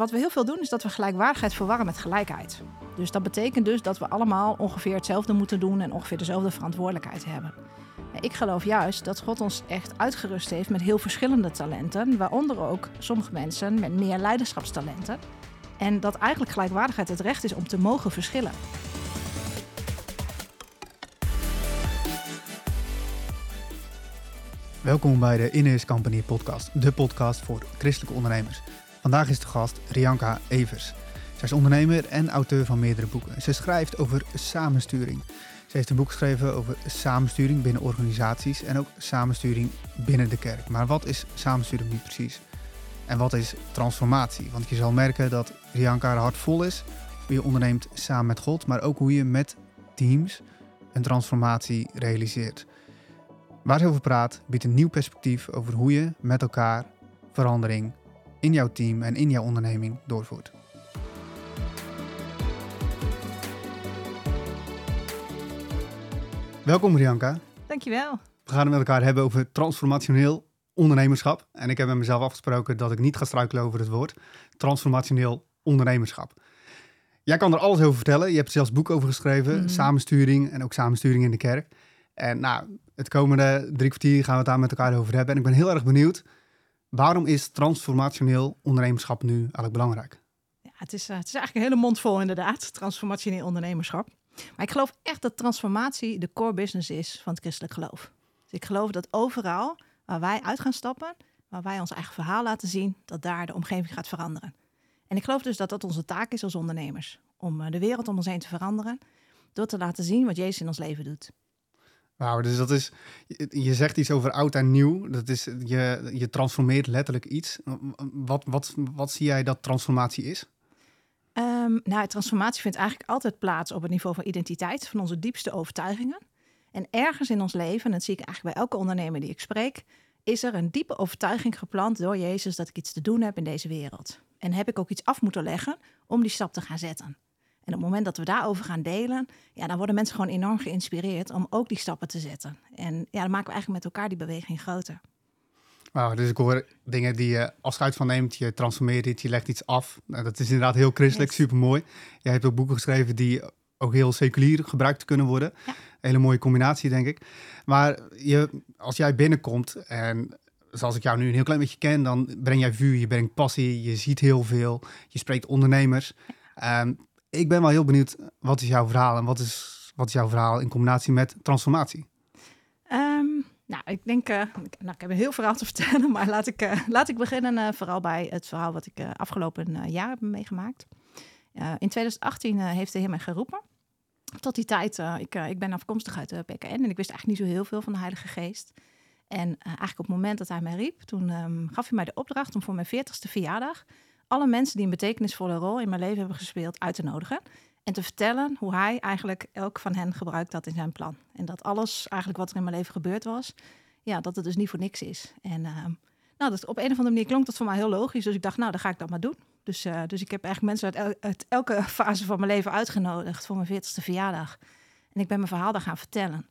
Wat we heel veel doen is dat we gelijkwaardigheid verwarren met gelijkheid. Dus dat betekent dus dat we allemaal ongeveer hetzelfde moeten doen en ongeveer dezelfde verantwoordelijkheid hebben. Ik geloof juist dat God ons echt uitgerust heeft met heel verschillende talenten, waaronder ook sommige mensen met meer leiderschapstalenten. En dat eigenlijk gelijkwaardigheid het recht is om te mogen verschillen. Welkom bij de Innes Company podcast, de podcast voor christelijke ondernemers. Vandaag is de gast Rianka Evers. Zij is ondernemer en auteur van meerdere boeken. Ze schrijft over samensturing. Ze heeft een boek geschreven over samensturing binnen organisaties en ook samensturing binnen de kerk. Maar wat is samensturing nu precies? En wat is transformatie? Want je zal merken dat Rianka haar hart vol is hoe je onderneemt samen met God, maar ook hoe je met teams een transformatie realiseert. Waar ze over praat, biedt een nieuw perspectief over hoe je met elkaar verandering in jouw team en in jouw onderneming doorvoert. Welkom Rianka. Dankjewel. We gaan het met elkaar hebben over transformationeel ondernemerschap. En ik heb met mezelf afgesproken dat ik niet ga struikelen over het woord transformationeel ondernemerschap. Jij kan er alles over vertellen. Je hebt zelfs boek over geschreven, mm samensturing en ook samensturing in de kerk. En nou, het komende drie kwartier gaan we het daar met elkaar over hebben. En ik ben heel erg benieuwd Waarom is transformationeel ondernemerschap nu eigenlijk belangrijk? Ja, het, is, eh, het is eigenlijk een hele mond vol inderdaad, transformationeel ondernemerschap. Maar ik geloof echt dat transformatie de core business is van het christelijk geloof. Dus ik geloof dat overal waar wij uit gaan stappen, waar wij ons eigen verhaal laten zien, dat daar de omgeving gaat veranderen. En ik geloof dus dat dat onze taak is als ondernemers. Om eh, de wereld om ons heen te veranderen, door te laten zien wat Jezus in ons leven doet. Wauw, dus dat is, je zegt iets over oud en nieuw. Dat is, je, je transformeert letterlijk iets. Wat, wat, wat zie jij dat transformatie is? Um, nou, transformatie vindt eigenlijk altijd plaats op het niveau van identiteit, van onze diepste overtuigingen. En ergens in ons leven, en dat zie ik eigenlijk bij elke ondernemer die ik spreek, is er een diepe overtuiging geplant door Jezus dat ik iets te doen heb in deze wereld. En heb ik ook iets af moeten leggen om die stap te gaan zetten. En op het moment dat we daarover gaan delen, ja, dan worden mensen gewoon enorm geïnspireerd om ook die stappen te zetten. En ja, dan maken we eigenlijk met elkaar die beweging groter. Wauw, dus ik hoor dingen die je afscheid van neemt, je transformeert iets, je legt iets af. Nou, dat is inderdaad heel christelijk, yes. super mooi. Jij hebt ook boeken geschreven die ook heel seculier gebruikt kunnen worden. Ja. Hele mooie combinatie, denk ik. Maar je, als jij binnenkomt en zoals ik jou nu een heel klein beetje ken, dan breng jij vuur, je brengt passie, je ziet heel veel, je spreekt ondernemers. Um, ik ben wel heel benieuwd, wat is jouw verhaal en wat is, wat is jouw verhaal in combinatie met transformatie? Um, nou, ik denk, uh, nou, ik heb een heel verhaal te vertellen, maar laat ik, uh, laat ik beginnen uh, vooral bij het verhaal wat ik afgelopen jaar heb meegemaakt. in 2018 heeft de Heer mij geroepen. Tot die tijd, ik, ik ben afkomstig uit de PKN en ik wist eigenlijk niet zo heel veel van de Heilige Geest. En eigenlijk op het moment dat hij mij riep, toen um, gaf hij mij de opdracht om voor mijn 40ste verjaardag alle mensen die een betekenisvolle rol in mijn leven hebben gespeeld uit te nodigen. En te vertellen hoe hij eigenlijk elk van hen gebruikt had in zijn plan. En dat alles eigenlijk wat er in mijn leven gebeurd was, ja, dat het dus niet voor niks is. En uh, nou, dat op een of andere manier klonk dat voor mij heel logisch. Dus ik dacht, nou, dan ga ik dat maar doen. Dus, uh, dus ik heb eigenlijk mensen uit, elke fase van mijn leven uitgenodigd voor mijn 40ste verjaardag. En ik ben mijn verhaal daar gaan vertellen.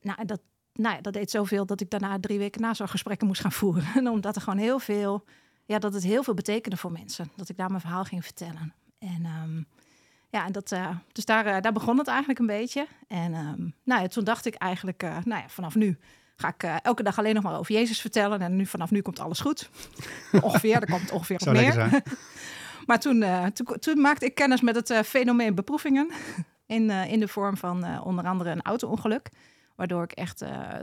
Nou, dat, nou dat deed zoveel dat ik daarna drie weken na zo'n gesprekken moest gaan voeren. Omdat er gewoon heel veel ja, dat het heel veel betekende voor mensen. Dat ik daar mijn verhaal ging vertellen. En um, ja, dat, uh, dus daar, uh, daar begon het eigenlijk een beetje. En um, nou ja, toen dacht ik eigenlijk, uh, nou ja, vanaf nu ga ik elke dag alleen nog maar over Jezus vertellen. En nu, vanaf nu komt alles goed. ongeveer, er komt ongeveer op meer. maar toen, toen, toen, maakte ik kennis met het fenomeen beproevingen. in, in de vorm van onder andere een auto-ongeluk. Waardoor ik echt,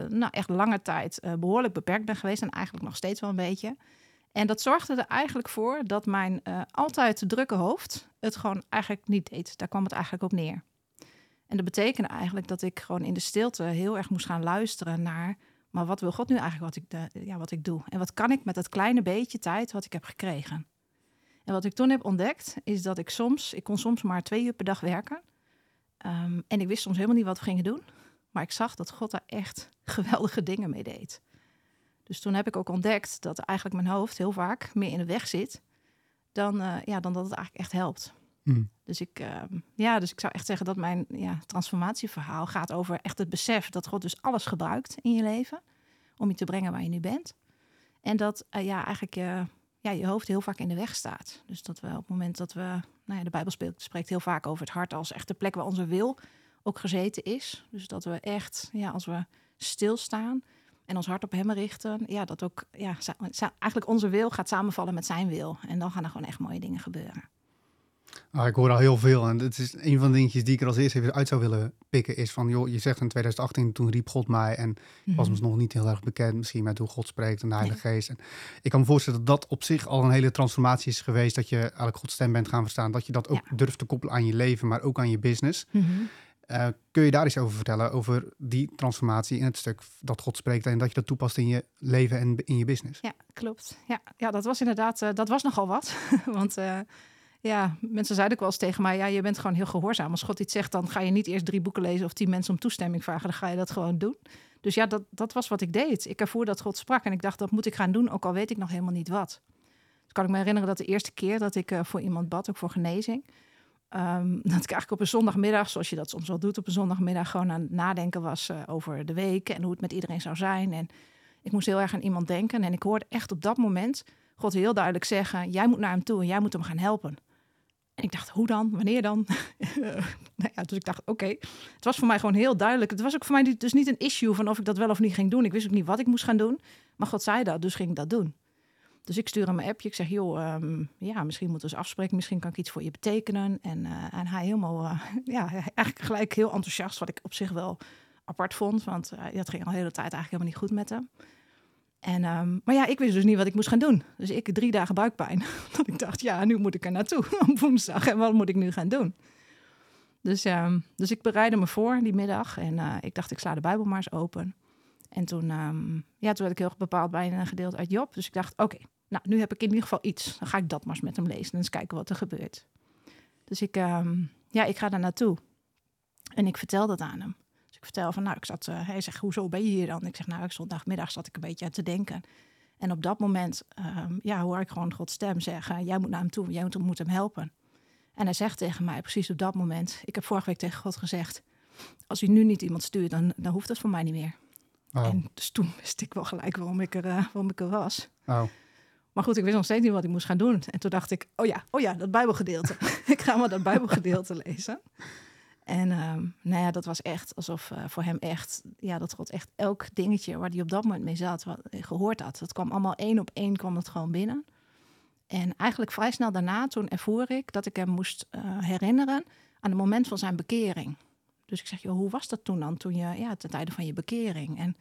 nou, echt lange tijd behoorlijk beperkt ben geweest. En eigenlijk nog steeds wel een beetje. En dat zorgde er eigenlijk voor dat mijn uh, altijd drukke hoofd het gewoon eigenlijk niet deed. Daar kwam het eigenlijk op neer. En dat betekende eigenlijk dat ik gewoon in de stilte heel erg moest gaan luisteren naar... maar wat wil God nu eigenlijk wat ik, ja, wat ik doe? En wat kan ik met dat kleine beetje tijd wat ik heb gekregen? En wat ik toen heb ontdekt, is dat ik soms... ik kon soms maar twee uur per dag werken. Um, en ik wist soms helemaal niet wat we gingen doen. Maar ik zag dat God daar echt geweldige dingen mee deed. Dus toen heb ik ook ontdekt dat eigenlijk mijn hoofd heel vaak meer in de weg zit dan, uh, ja, dan dat het eigenlijk echt helpt. Mm. Dus, ik, uh, ja, dus ik zou echt zeggen dat mijn ja, transformatieverhaal gaat over echt het besef dat God dus alles gebruikt in je leven om je te brengen waar je nu bent. En dat uh, ja, eigenlijk ja, je hoofd heel vaak in de weg staat. Dus dat we op het moment dat we, nou ja, de Bijbel spreekt, spreekt heel vaak over het hart als echt de plek waar onze wil ook gezeten is. Dus dat we echt, ja, als we stilstaan en ons hart op hem richten, ja, dat ook, ja, eigenlijk onze wil gaat samenvallen met zijn wil. En dan gaan er gewoon echt mooie dingen gebeuren. Ah, ik hoor al heel veel. En het is een van de dingetjes die ik er als eerste even uit zou willen pikken. Is van, joh, je zegt in 2018, toen riep God mij. En mm was ons nog niet heel erg bekend. Misschien met hoe God spreekt en de Heilige Geest. En ik kan me voorstellen dat dat op zich al een hele transformatie is geweest. Dat je eigenlijk Gods stem bent gaan verstaan. Dat je dat ook durft te koppelen aan je leven, maar ook aan je business. Mhm. Eh, kun je daar iets over vertellen, over die transformatie in het stuk dat God spreekt en dat je dat toepast in je leven en in je business? Ja, klopt. Ja, ja dat was inderdaad, uh, dat was nogal wat. Want uh, ja, mensen zeiden ook wel eens tegen mij, ja, je bent gewoon heel gehoorzaam. Als God iets zegt, dan ga je niet eerst drie boeken lezen of tien mensen om toestemming vragen. Dan ga je dat gewoon doen. Dus ja, dat, dat was wat ik deed. Ik ervoer dat God sprak en ik dacht, dat moet ik gaan doen, ook al weet ik nog helemaal niet wat. Dus kan ik me herinneren dat de eerste keer dat ik voor iemand bad, ook voor genezing, um, dat ik eigenlijk op een zondagmiddag, zoals je dat soms wel doet op een zondagmiddag, gewoon aan nadenken was uh, over de week en hoe het met iedereen zou zijn. En ik moest heel erg aan iemand denken en ik hoorde echt op dat moment God heel duidelijk zeggen, jij moet naar hem toe en jij moet hem gaan helpen. En ik dacht, hoe dan? Wanneer dan? nou ja, dus ik dacht, oké. Het was voor mij gewoon heel duidelijk. Het was ook voor mij dus niet een issue van of ik dat wel of niet ging doen. Ik wist ook niet wat ik moest gaan doen. Maar God zei dat, dus ging ik dat doen. Dus ik stuur hem een appje. Ik zeg, joh, um, ja, misschien moeten we eens afspreken. Misschien kan ik iets voor je betekenen. En, uh, en hij helemaal, uh, ja, eigenlijk gelijk heel enthousiast. Wat ik op zich wel apart vond. Want dat ging al de hele tijd eigenlijk helemaal niet goed met hem. En, um, maar ja, ik wist dus niet wat ik moest gaan doen. Dus ik drie dagen buikpijn. Dat ik dacht, ja, nu moet ik er naartoe op woensdag. En wat moet ik nu gaan doen? Dus, um, dus ik bereidde me voor die middag. En ik dacht, ik sla de Bijbel maar eens open. En toen, ja, toen werd ik heel bepaald bij een gedeelte uit Job. Dus ik dacht, oké, nou, nu heb ik in ieder geval iets. Dan ga ik dat maar eens met hem lezen en eens kijken wat er gebeurt. Dus ik, ja, ik ga daar naartoe. En ik vertel dat aan hem ik vertel van, nou, ik zat, uh, hij zegt, hoezo ben je hier dan? Ik zeg, nou, ik zondagmiddag zat ik een beetje aan te denken. En op dat moment, um, ja, hoor ik gewoon Gods stem zeggen, jij moet naar hem toe, jij moet, moet hem helpen. En hij zegt tegen mij, precies op dat moment, ik heb vorige week tegen God gezegd, als u nu niet iemand stuurt, dan, dan hoeft dat voor mij niet meer. Oh. En dus toen wist ik wel gelijk waarom ik er, uh, waarom ik er was. Oh. Maar goed, ik wist nog steeds niet wat ik moest gaan doen. En toen dacht ik, oh ja, oh ja, dat Bijbelgedeelte. ik ga maar dat Bijbelgedeelte lezen. En ehm, nou ja, dat was echt alsof uh, voor hem echt, ja, dat God echt elk dingetje waar hij op dat moment mee zat, wat, eh, gehoord had. Dat kwam allemaal één op één, kwam het gewoon binnen. En eigenlijk vrij snel daarna, toen ervoer ik dat ik hem moest uh, herinneren aan het moment van zijn bekering. Dus ik zeg, joh, hoe was dat toen dan, toen je, ja, ten tijde van je bekering? En,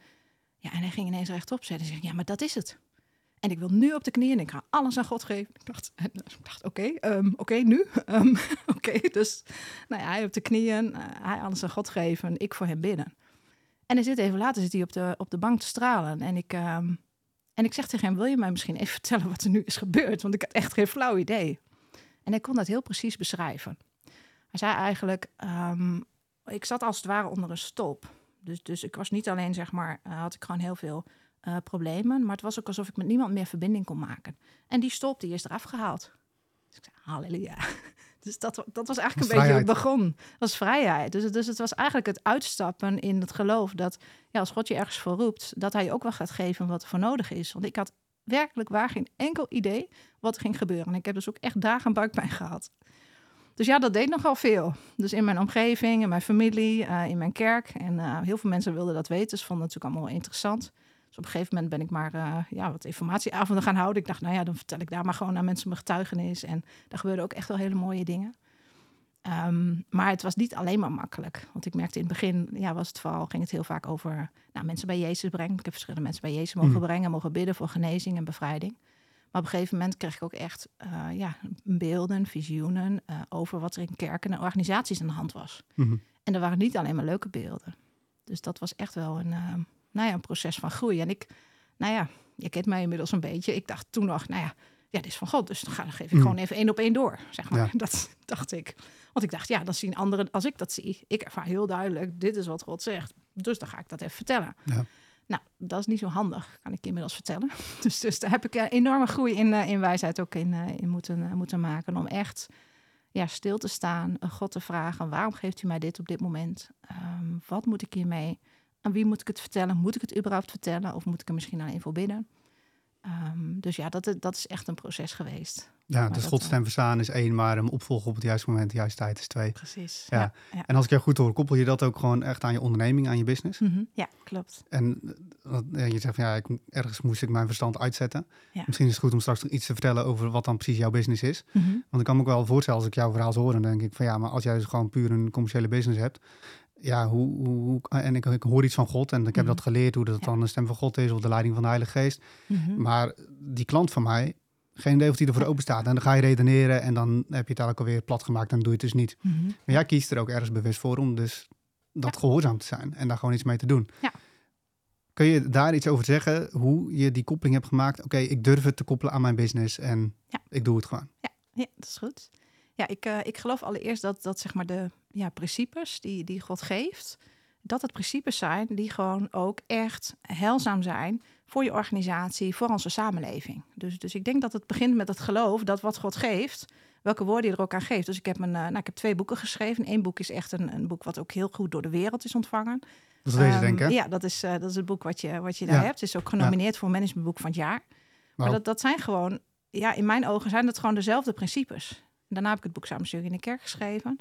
ja, en hij ging ineens rechtop zetten en ja, maar dat is het. En ik wil nu op de knieën en ik ga alles aan God geven. Ik dacht, dacht oké, ehm, oké, nu. Um, oké, dus nou ja, hij op de knieën, uh, hij alles aan God geven, ik voor hem binnen. En hij zit even later zit hij op de, op de bank te stralen. En ik, um, en ik zeg tegen hem, wil je mij misschien even vertellen wat er nu is gebeurd? Want ik had echt geen flauw idee. En hij kon dat heel precies beschrijven. Hij zei eigenlijk, ik zat als het ware onder een stop. Dus, dus ik was niet alleen, zeg maar, uh, had ik gewoon heel veel uh, problemen. Maar het was ook alsof ik met niemand meer verbinding kon maken. En die stop, die is eraf gehaald. Dus ik zei, halleluja. Dus dat, dat was eigenlijk een beetje hoe het begon. Dat was vrijheid. Dus, dus het was eigenlijk het uitstappen in het geloof dat ja, als God je ergens voor roept, dat hij je ook wel gaat geven wat er voor nodig is. Want ik had werkelijk waar geen enkel idee wat er ging gebeuren. En ik heb dus ook echt dagen buikpijn gehad. Dus ja, dat deed nogal veel. Dus in mijn omgeving, in mijn familie, uh, in mijn kerk. En uh, heel veel mensen wilden dat weten. Dus vonden het natuurlijk allemaal interessant. Dus op een gegeven moment ben ik maar uh, ja, wat informatieavonden gaan houden. Ik dacht, nou ja, dan vertel ik daar maar gewoon aan mensen mijn getuigenis. En daar gebeurden ook echt wel hele mooie dingen. Um, maar het was niet alleen maar makkelijk. Want ik merkte in het begin, ja, was het vooral, ging het heel vaak over nou, mensen bij Jezus brengen. Ik heb verschillende mensen bij Jezus mogen mm. brengen, mogen bidden voor genezing en bevrijding. Maar op een gegeven moment kreeg ik ook echt uh, ja, beelden, visioenen uh, over wat er in kerken en organisaties aan de hand was. Mm -hmm. En er waren niet alleen maar leuke beelden. Dus dat was echt wel een, uh, nou ja, een proces van groei. En ik, nou ja, je kent mij inmiddels een beetje. Ik dacht toen nog, nou ja, ja, dit is van God. Dus dan, ga, dan geef ik mm. gewoon even één op één door, zeg maar. Ja. Dat dacht ik. Want ik dacht, ja, dan zien anderen, als ik dat zie, ik ervaar heel duidelijk, dit is wat God zegt. Dus dan ga ik dat even vertellen. Ja. Nou, dat is niet zo handig, kan ik inmiddels vertellen. Dus, dus daar heb ik een enorme groei in, uh, in wijsheid ook in, uh, in moeten, uh, moeten maken. Om echt ja, stil te staan, God te vragen, waarom geeft u mij dit op dit moment? Um, wat moet ik hiermee? Aan wie moet ik het vertellen? Moet ik het überhaupt vertellen? Of moet ik er misschien alleen voor binnen? Dus ja, dat, dat is echt een proces geweest. Ja, Maar dus dat, Gods eh, verstaan is één, maar hem opvolgen op het juiste moment, de juiste tijd is twee. Precies. Ja. Ja, ja. En als ik jou goed hoor, koppel je dat ook gewoon echt aan je onderneming, aan je business? Mhm, ja klopt. En eh, je zegt van ja, ik, ergens moest ik mijn verstand uitzetten. Ja. Misschien is het goed om straks iets te vertellen over wat dan precies jouw business is. Mhm. Want ik kan me ook wel voorstellen, als ik jouw verhaal hoor, dan denk ik van ja, maar als jij dus gewoon puur een commerciële business hebt. Ja, hoe, hoe, en ik, ik hoor iets van God en ik heb Mhm. dat geleerd, hoe dat Ja. dan de stem van God is of de leiding van de Heilige Geest. Mhm. Maar die klant van mij, geen idee of die ervoor open staat. En dan ga je redeneren en dan heb je het eigenlijk alweer plat gemaakt en dan doe je het dus niet. Mhm. Maar jij kiest er ook ergens bewust voor om dus dat gehoorzaam te zijn en daar gewoon iets mee te doen. Ja. Kun je daar iets over zeggen, hoe je die koppeling hebt gemaakt? Oké, ik durf het te koppelen aan mijn business en ik doe het gewoon. Ja, dat is goed. Ja, ik, eh, ik geloof allereerst dat, dat zeg maar de ja, principes die, die God geeft, dat het principes zijn die gewoon ook echt heilzaam zijn voor je organisatie, voor onze samenleving. Dus, dus ik denk dat het begint met het geloof dat wat God geeft, welke woorden je er ook aan geeft. Dus ik heb, een, eh, nou, ik heb twee boeken geschreven. Eén boek is echt een, een boek wat ook heel goed door de wereld is ontvangen. Dat is deze, Ehm, denk ik. hè? Ja, dat is, eh, dat is het boek wat je, wat je daar Ja. hebt. Het is ook genomineerd voor managementboek van het jaar. Maar dat, dat zijn gewoon, ja, in mijn ogen zijn dat gewoon dezelfde principes. Daarna heb ik het boek Samensturing in de Kerk geschreven.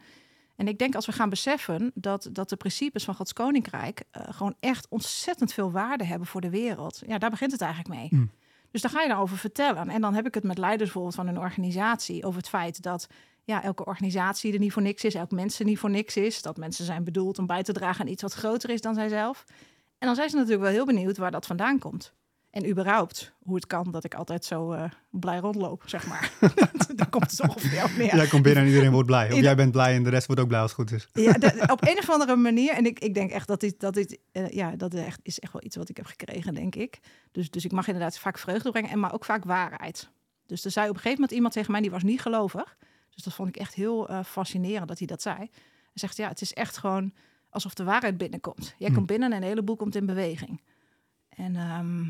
En ik denk als we gaan beseffen dat, dat de principes van Gods Koninkrijk eh, gewoon echt ontzettend veel waarde hebben voor de wereld. Ja, daar begint het eigenlijk mee. Mm. Dus daar ga je daarover vertellen. En dan heb ik het met leiders bijvoorbeeld van een organisatie over het feit dat ja, elke organisatie er niet voor niks is, elk mens er niet voor niks is. Dat mensen zijn bedoeld om bij te dragen aan iets wat groter is dan zijzelf. En dan zijn ze natuurlijk wel heel benieuwd waar dat vandaan komt. En überhaupt hoe het kan dat ik altijd zo eh, blij rondloop, zeg maar. Daar komt het ongeveer op neer. Jij komt binnen en iedereen wordt blij. Of In- jij bent blij en de rest wordt ook blij als het goed is. Ja, de- op een of andere manier. En ik, ik denk echt dat dit, dat dit eh, ja, dat is echt, is echt wel iets wat ik heb gekregen, denk ik. Dus, dus ik mag inderdaad vaak vreugde brengen, en maar ook vaak waarheid. Dus er zei op een gegeven moment iemand tegen mij, die was niet gelovig. Dus dat vond ik echt heel eh, fascinerend dat hij dat zei. Hij zegt, ja, het is echt gewoon alsof de waarheid binnenkomt. Jij Hm. komt binnen en een hele boel komt in beweging. En, ehm,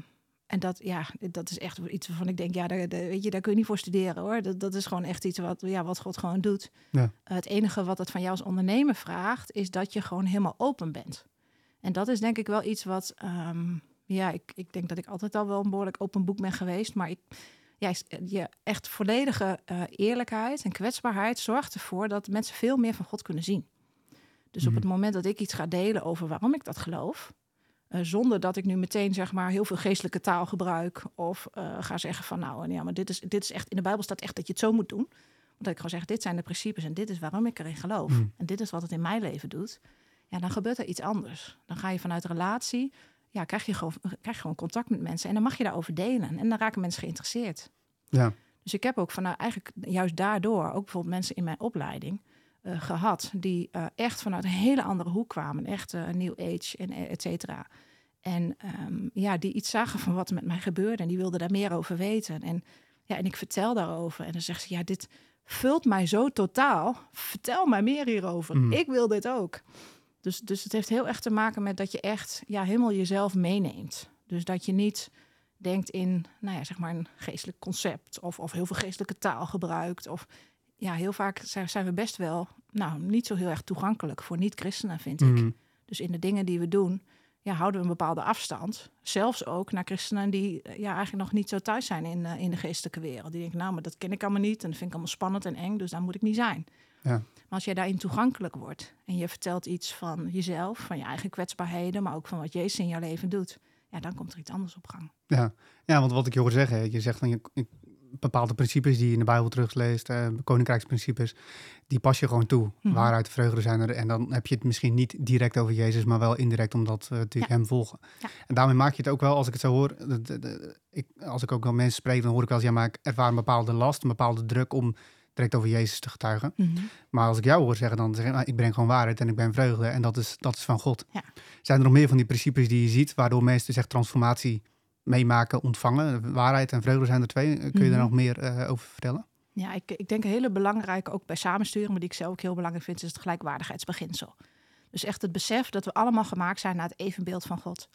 en dat, ja, dat is echt iets waarvan ik denk, ja, daar, daar- weet je, daar kun je niet voor studeren hoor. Dat, dat is gewoon echt iets wat, ja, wat God gewoon doet. Ja. het enige wat het van jou als ondernemer vraagt, is dat je gewoon helemaal open bent. En dat is denk ik wel iets wat, ehm, ja, ik, ik denk dat ik altijd al wel een behoorlijk open boek ben geweest. Maar ik, ja, is- je echt volledige eh, eerlijkheid en kwetsbaarheid zorgt ervoor dat mensen veel meer van God kunnen zien. Dus op Mhm. het moment dat ik iets ga delen over waarom ik dat geloof, eh, zonder dat ik nu meteen zeg maar heel veel geestelijke taal gebruik of eh, ga zeggen van nou ja, maar dit is, dit is echt in de Bijbel staat echt dat je het zo moet doen. Want ik gewoon zeg dit zijn de principes en dit is waarom ik erin geloof Mhm. en dit is wat het in mijn leven doet. Ja, dan gebeurt er iets anders. Dan ga je vanuit relatie, ja, krijg je gewoon, krijg je gewoon contact met mensen en dan mag je daarover delen en dan raken mensen geïnteresseerd. Ja. Dus ik heb ook van, nou, eigenlijk juist daardoor ook bijvoorbeeld mensen in mijn opleiding eh, gehad die eh, echt vanuit een hele andere hoek kwamen, echt eh, New Age en et cetera. En ehm, ja, die iets zagen van wat er met mij gebeurde en die wilden daar meer over weten. En ja, en ik vertel daarover en dan zegt ze, ja, dit vult mij zo totaal. Vertel mij meer hierover. Mm. Ik wil dit ook. Dus, dus het heeft heel erg te maken met dat je echt ja, helemaal jezelf meeneemt. Dus dat je niet denkt in, nou ja, zeg maar een geestelijk concept of, of heel veel geestelijke taal gebruikt. Of ja, heel vaak zijn, zijn we best wel, nou, niet zo heel erg toegankelijk voor niet-christenen, vind ik. Mhm. Dus in de dingen die we doen, ja, houden we een bepaalde afstand. Zelfs ook naar christenen die eh, ja, eigenlijk nog niet zo thuis zijn in, eh, in de geestelijke wereld. Die denken, nou, maar dat ken ik allemaal niet en dat vind ik allemaal spannend en eng, dus daar moet ik niet zijn. Ja. Maar als jij daarin toegankelijk wordt en je vertelt iets van jezelf, van je eigen kwetsbaarheden, maar ook van wat Jezus in jouw leven doet, ja, dan komt er iets anders op gang. Ja. ja, want wat ik je hoor zeggen, je zegt van je, je- bepaalde principes die je in de Bijbel terugleest, eh, koninkrijksprincipes, die pas je gewoon toe. Mhm. Waarheid, vreugde zijn er. En dan heb je het misschien niet direct over Jezus, maar wel indirect omdat we natuurlijk Ja. hem volgen. Ja. En daarmee maak je het ook wel, als ik het zo hoor, de- de- de- ik, als ik ook wel mensen spreek, dan hoor ik wel eens, ja, maar ik ervaar een bepaalde last, een bepaalde druk om direct over Jezus te getuigen. Maar als ik jou hoor zeggen, dan zeg ik, nou, ik breng gewoon waarheid en ik ben vreugde. En dat is, dat is van God. Ja. Zijn er nog meer van die principes die je ziet, waardoor mensen dus echt transformatie meemaken, ontvangen? Waarheid en vreugde zijn er twee. Kun je Mhm. daar nog meer eh, over vertellen? Ja, ik, ik denk een hele belangrijke, ook bij samensturen, maar die ik zelf ook heel belangrijk vind, is het gelijkwaardigheidsbeginsel. Dus echt het besef dat we allemaal gemaakt zijn naar het evenbeeld van God.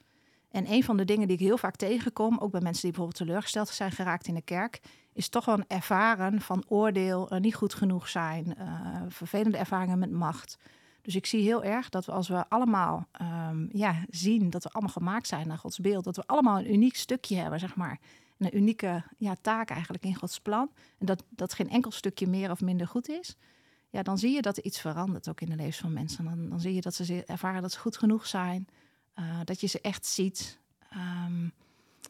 En een van de dingen die ik heel vaak tegenkom, ook bij mensen die bijvoorbeeld teleurgesteld zijn geraakt in de kerk, is toch wel een ervaren van oordeel, eh, niet goed genoeg zijn, eh, vervelende ervaringen met macht. Dus ik zie heel erg dat we als we allemaal ehm, ja, zien dat we allemaal gemaakt zijn naar Gods beeld, dat we allemaal een uniek stukje hebben, zeg maar. En een unieke ja, taak eigenlijk in Gods plan. En dat, dat geen enkel stukje meer of minder goed is. Ja, dan zie je dat er iets verandert ook in de levens van mensen. Dan, dan zie je dat ze ervaren dat ze goed genoeg zijn. Uh, dat je ze echt ziet. Um,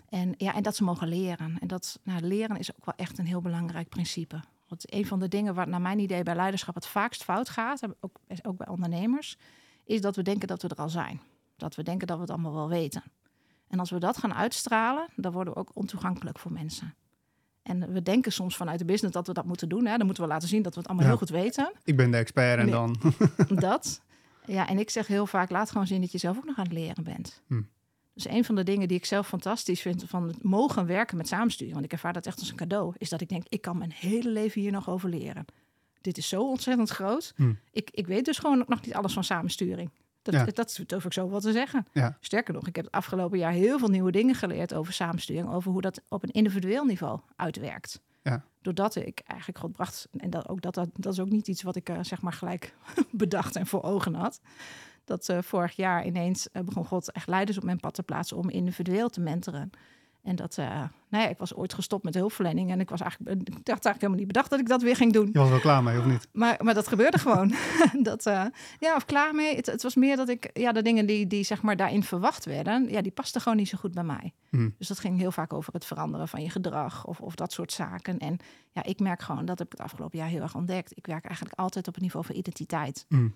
en, ja, en dat ze mogen leren. En dat nou, leren is ook wel echt een heel belangrijk principe. Want een van de dingen waar naar mijn idee bij leiderschap het vaakst fout gaat, ook, ook bij ondernemers, is dat we denken dat we er al zijn. Dat we denken dat we het allemaal wel weten. En als we dat gaan uitstralen, dan worden we ook ontoegankelijk voor mensen. En we denken soms vanuit de business dat we dat moeten doen. Hè? Dan moeten we laten zien dat we het allemaal heel goed weten. Ik ben de expert en dan. dat. Ja, en ik zeg heel vaak: laat gewoon zien dat je zelf ook nog aan het leren bent. Hm. Dus een van de dingen die ik zelf fantastisch vind van het mogen werken met samensturen, want ik ervaar dat echt als een cadeau, is dat ik denk: ik kan mijn hele leven hier nog over leren. Dit is zo ontzettend groot. Hm. Ik, ik weet dus gewoon nog niet alles van samensturing. Dat, ja. dat durf ik zo wel te zeggen. Ja. Sterker nog, ik heb het afgelopen jaar heel veel nieuwe dingen geleerd over samensturing, over hoe dat op een individueel niveau uitwerkt. Ja. Doordat ik eigenlijk God bracht, en dat, ook dat, dat, dat is ook niet iets wat ik uh, zeg maar gelijk bedacht en voor ogen had dat uh, vorig jaar ineens uh, begon God echt leiders op mijn pad te plaatsen om individueel te mentoren. En dat, uh, nou ja, ik was ooit gestopt met hulpverlening en ik was eigenlijk, ik dacht eigenlijk helemaal niet bedacht dat ik dat weer ging doen. Je was wel klaar mee, of niet? Maar, maar dat gebeurde gewoon. dat, ja, of klaar mee. Het, het, was meer dat ik, ja, de dingen die, die zeg maar daarin verwacht werden, ja, die pasten gewoon niet zo goed bij mij. Hmm. Dus dat ging heel vaak over het veranderen van je gedrag of, of dat soort zaken. En ja, ik merk gewoon, dat heb ik het afgelopen jaar heel erg ontdekt. Ik werk eigenlijk altijd op het niveau van identiteit. Hmm.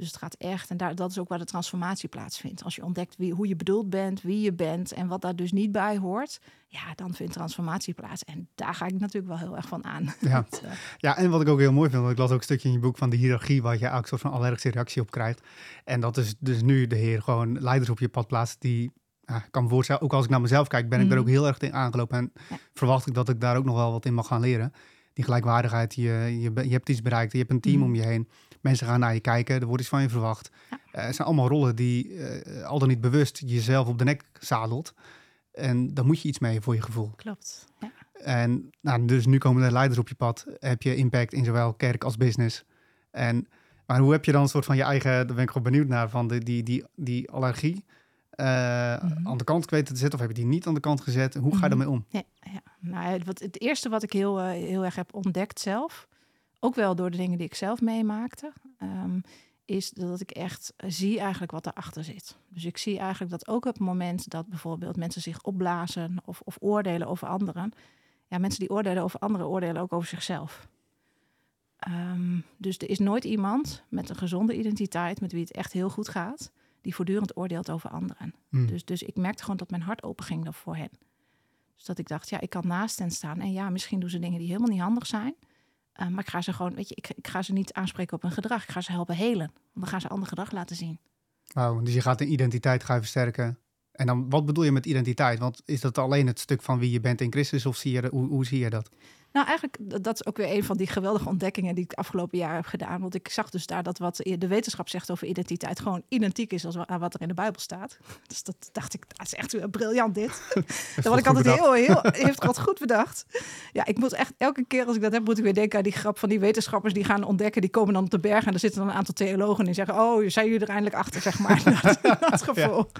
Dus het gaat echt, en daar, dat is ook waar de transformatie plaatsvindt. Als je ontdekt wie, hoe je bedoeld bent, wie je bent en wat daar dus niet bij hoort, ja, dan vindt transformatie plaats. En daar ga ik natuurlijk wel heel erg van aan. Ja, eh, ja en wat ik ook heel mooi vind, want ik las ook een stukje in je boek van de hiërarchie, waar je elk soort van allergische reactie op krijgt. En dat is dus nu de Heer gewoon leiders op je pad plaatst die ja, kan voorstellen, ook als ik naar mezelf kijk, ben ik er mhm. ook heel erg in aangelopen en verwacht ik dat ik daar ook nog wel wat in mag gaan leren. Die gelijkwaardigheid, je, je, je hebt iets bereikt, je hebt een team mhm. om je heen. Mensen gaan naar je kijken, er wordt iets van je verwacht. Ja. Uh, het zijn allemaal rollen die uh, al dan niet bewust jezelf op de nek zadelt. En dan moet je iets mee voor je gevoel. Klopt. Ja. En nou, dus nu komen er leiders op je pad. Heb je impact in zowel kerk als business. En, maar hoe heb je dan een soort van je eigen, daar ben ik gewoon benieuwd naar, van de, die, die, die allergie uh, aan de kant weten te zetten? Of heb je die niet aan de kant gezet? Hoe ga je mhm. daarmee om? Ja, ja. Nou, wat, het eerste wat ik heel, heel erg heb ontdekt zelf, ook wel door de dingen die ik zelf meemaakte, um, is dat ik echt zie eigenlijk wat erachter zit. Dus ik zie eigenlijk dat ook op het moment dat bijvoorbeeld mensen zich opblazen of, of oordelen over anderen, ja, mensen die oordelen over anderen oordelen ook over zichzelf. Um, dus er is nooit iemand met een gezonde identiteit, met wie het echt heel goed gaat, die voortdurend oordeelt over anderen. Hmm. Dus, dus ik merkte gewoon dat mijn hart open ging voor hen. Dus dat ik dacht, ja, ik kan naast hen staan. En ja, misschien doen ze dingen die helemaal niet handig zijn. Uh, maar ik ga ze gewoon, weet je, ik, ik ga ze niet aanspreken op hun gedrag. Ik ga ze helpen helen. Want dan gaan ze ander gedrag laten zien. Wauw, dus je gaat de identiteit gaan versterken. En dan, wat bedoel je met identiteit? Want is dat alleen het stuk van wie je bent in Christus of zie je, hoe, hoe zie je dat? Nou, eigenlijk, dat is ook weer een van die geweldige ontdekkingen die ik afgelopen jaar heb gedaan. Want ik zag dus daar dat wat de wetenschap zegt over identiteit gewoon identiek is als wat er in de Bijbel staat. Dus dat dacht ik, dat is echt briljant dit. dat word ik altijd heel, heel, heeft God goed bedacht. Ja, ik moet echt, elke keer als ik dat heb, moet ik weer denken aan die grap van die wetenschappers die gaan ontdekken. Die komen dan op de berg en er zitten dan een aantal theologen die zeggen, oh, zijn jullie er eindelijk achter, zeg maar. dat, dat gevoel.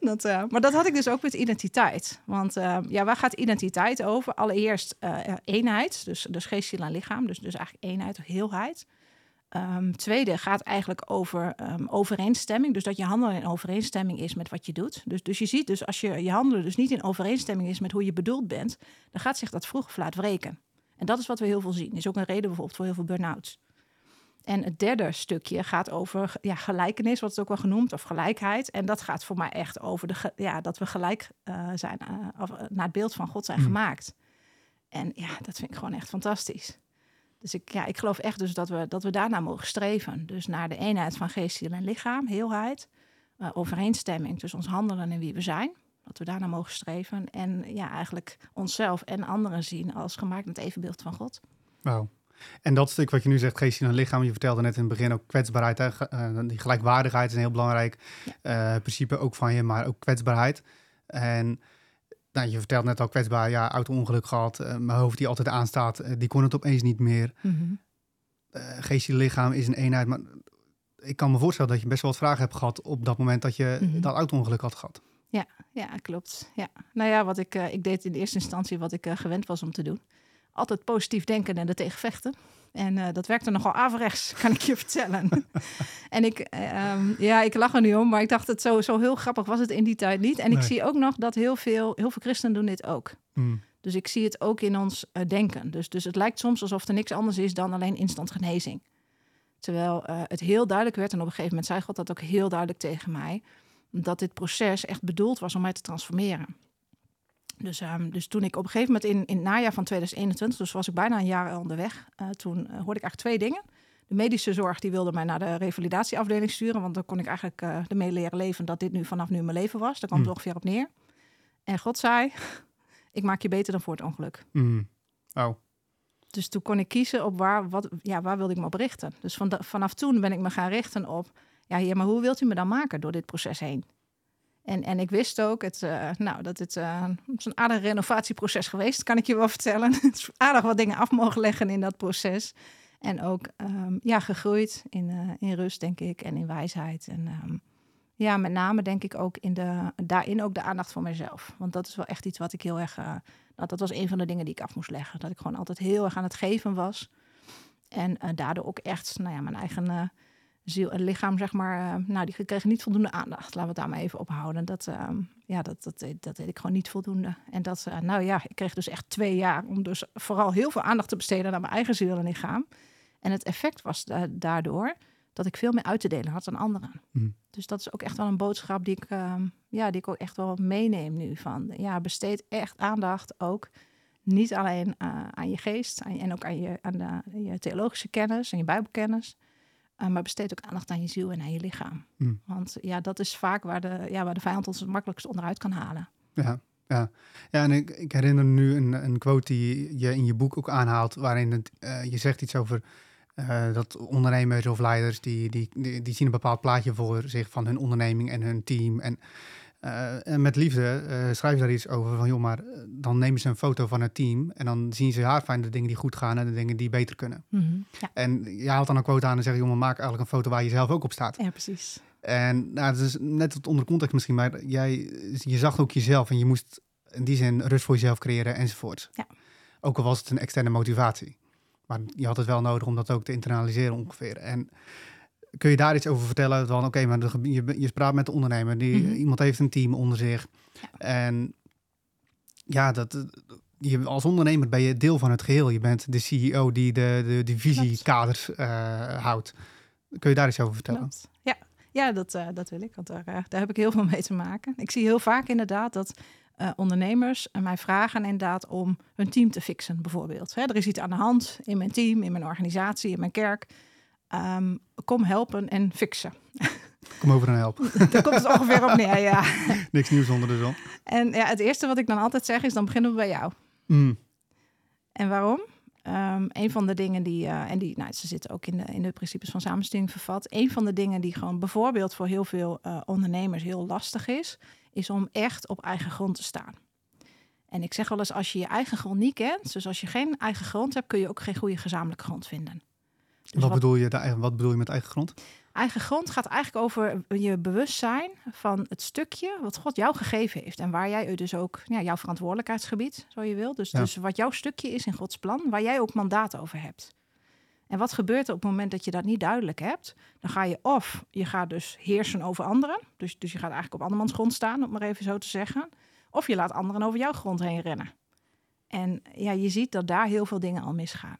Dat, uh, maar dat had ik dus ook met identiteit. Want uh, ja, waar gaat identiteit over? Allereerst uh, eenheid, dus, dus geest, ziel en lichaam. Dus, dus eigenlijk eenheid, heelheid. Um, tweede gaat eigenlijk over um, overeenstemming. Dus dat je handelen in overeenstemming is met wat je doet. Dus, dus je ziet dus als je, je handelen dus niet in overeenstemming is met hoe je bedoeld bent, dan gaat zich dat vroeg of laat wreken. En dat is wat we heel veel zien. Is ook een reden bijvoorbeeld voor heel veel burn-outs. En het derde stukje gaat over ja, gelijkenis, wat het ook wel genoemd, of gelijkheid. En dat gaat voor mij echt over de, ja, dat we gelijk uh, zijn, uh, of, uh, naar het beeld van God zijn mm. gemaakt. En ja, dat vind ik gewoon echt fantastisch. Dus ik, ja, ik geloof echt dus dat we, dat we daarna mogen streven. Dus naar de eenheid van geest, ziel en lichaam, heelheid. Uh, overeenstemming tussen ons handelen en wie we zijn. Dat we daarna mogen streven. En ja, eigenlijk onszelf en anderen zien als gemaakt met evenbeeld van God. Wauw. En dat stuk wat je nu zegt, geest, ziel en lichaam. Je vertelde net in het begin ook kwetsbaarheid. Hè? Uh, die gelijkwaardigheid is een heel belangrijk ja. uh, principe ook van je, maar ook kwetsbaarheid. En nou, je vertelt net al kwetsbaar, ja, auto-ongeluk gehad. Uh, mijn hoofd die altijd aanstaat, uh, die kon het opeens niet meer. Mm -hmm. uh, lichaam is een eenheid. Maar ik kan me voorstellen dat je best wel wat vragen hebt gehad op dat moment dat je mm -hmm. dat auto-ongeluk had gehad. Ja, klopt. Ja. Nou ja, wat ik, eh, ik deed in de eerste instantie wat ik eh, gewend was om te doen. Altijd positief denken en er tegen vechten. En eh, dat werkte nogal averechts, kan ik je vertellen. en ik, ehm, ja, ik lach er nu om, maar ik dacht het zo, zo heel grappig was het in die tijd niet. En ik zie ook nog dat heel veel, heel veel christenen doen dit ook. Mm. Dus ik zie het ook in ons eh, denken. Dus, dus het lijkt soms alsof er niks anders is dan alleen instant genezing. Terwijl eh, het heel duidelijk werd, en op een gegeven moment zei God dat ook heel duidelijk tegen mij, dat dit proces echt bedoeld was om mij te transformeren. Dus, ehm, dus toen ik op een gegeven moment in, in het najaar van 2021, dus was ik bijna een jaar onderweg, eh, toen eh, hoorde ik eigenlijk twee dingen. De medische zorg die wilde mij naar de revalidatieafdeling sturen, want dan kon ik eigenlijk eh ermee leren leven dat dit nu vanaf nu mijn leven was. Daar kwam het Hmm. ongeveer op neer. En God zei, ik maak je beter dan voor het ongeluk. Mm. Oh, Dus toen kon ik kiezen op waar, wat, ja, waar wilde ik me op richten. Dus van vanaf toen ben ik me gaan richten op... ja, heer, maar hoe wilt u me dan maken door dit proces heen? En, en ik wist ook het, eh, nou, dat het is een aardig renovatieproces geweest, kan ik je wel vertellen. Het aardig wat dingen af mogen leggen in dat proces. En ook ehm, ja, gegroeid in, eh, in rust, denk ik, en in wijsheid. En ehm, ja, met name denk ik ook in de, daarin ook de aandacht voor mezelf. Want dat is wel echt iets wat ik heel erg... nou, dat was een van de dingen die ik af moest leggen. Dat ik gewoon altijd heel erg aan het geven was. En daardoor ook echt, nou ja, mijn eigen ziel en lichaam, zeg maar, eh, nou, die kregen niet voldoende aandacht. Laten we het daar maar even ophouden. Dat, ehm, ja, dat, dat, deed- dat deed ik gewoon niet voldoende. En dat, eh, nou ja, ik kreeg dus echt twee jaar om dus vooral heel veel aandacht te besteden aan mijn eigen ziel en lichaam. En het effect was da- daardoor dat ik veel meer uit te delen had aan anderen. Mhm. Dus dat is ook echt wel een boodschap die ik, ehm, ja, die ik ook echt wel meeneem nu. Van ja, besteed echt aandacht ook niet alleen eh, aan je geest aan je- en ook aan, je, aan de, je theologische kennis en je bijbelkennis. Eh, maar besteed ook aandacht aan je ziel en aan je lichaam. Hmm. Want ja, dat is vaak waar de, ja, waar de vijand ons het makkelijkst onderuit kan halen. Ja, ja. ja en ik, ik herinner nu een, een quote die je in je boek ook aanhaalt, waarin het, eh, je zegt iets over eh, dat ondernemers of leiders, die, die, die, die zien een bepaald plaatje voor zich van hun onderneming en hun team. En, eh, en met liefde eh schrijf je daar iets over van, joh, maar eh, dan nemen ze een foto van het team en dan zien ze haar fijn de dingen die goed gaan en de dingen die beter kunnen. Ja. En je haalt dan een quote aan en zegt, joh, maar maak eigenlijk een foto waar je zelf ook op staat. ja, precies. En nou, het is net wat onder context misschien, maar jij, je zag ook jezelf en je moest in die zin rust voor jezelf creëren enzovoort. Ja. Ook al was het een externe motivatie. Maar je had het wel nodig om dat ook te internaliseren ongeveer. En kun je daar iets over vertellen? Van oké, maar de- je, je praat met de ondernemer, die, Mhm. iemand heeft een team onder zich. Ja. En ja, dat, je, als ondernemer ben je deel van het geheel. Je bent de CEO die de, de, de visiekaders eh, houdt. Kun je daar iets over vertellen? Klopt. Ja, ja dat, eh, dat wil ik, want daar, eh, daar heb ik heel veel mee te maken. Ik zie heel vaak inderdaad dat ondernemers mij vragen inderdaad om hun team te fixen, bijvoorbeeld. Hè, er is iets aan de hand in mijn team, in mijn organisatie, in mijn kerk. Ehm, kom helpen en fixen. Kom over en help. Daar komt het ongeveer op neer, ja. Niks nieuws onder de zon. En ja, het eerste wat ik dan altijd zeg is, dan beginnen we bij jou. Mm. En waarom? Ehm, een van de dingen die, eh, en die, nou, ze zitten ook in de, in de principes van samenstelling vervat. Een van de dingen die gewoon bijvoorbeeld voor heel veel eh, ondernemers heel lastig is, is om echt op eigen grond te staan. En ik zeg wel eens, als je je eigen grond niet kent, dus als je geen eigen grond hebt, kun je ook geen goede gezamenlijke grond vinden. Dus wat, bedoel je, daar- wat bedoel je met eigen grond? Eigen grond gaat eigenlijk over je bewustzijn van het stukje wat God jou gegeven heeft. En waar jij dus ook, ja, jouw verantwoordelijkheidsgebied, zo je wil. Dus, Ja. dus wat jouw stukje is in Gods plan, waar jij ook mandaat over hebt. En wat gebeurt er op het moment dat je dat niet duidelijk hebt? Dan ga je of je gaat dus heersen over anderen. Dus, dus je gaat eigenlijk op andermans grond staan, om maar even zo te zeggen. Of je laat anderen over jouw grond heen rennen. En ja, je ziet dat daar heel veel dingen al misgaan.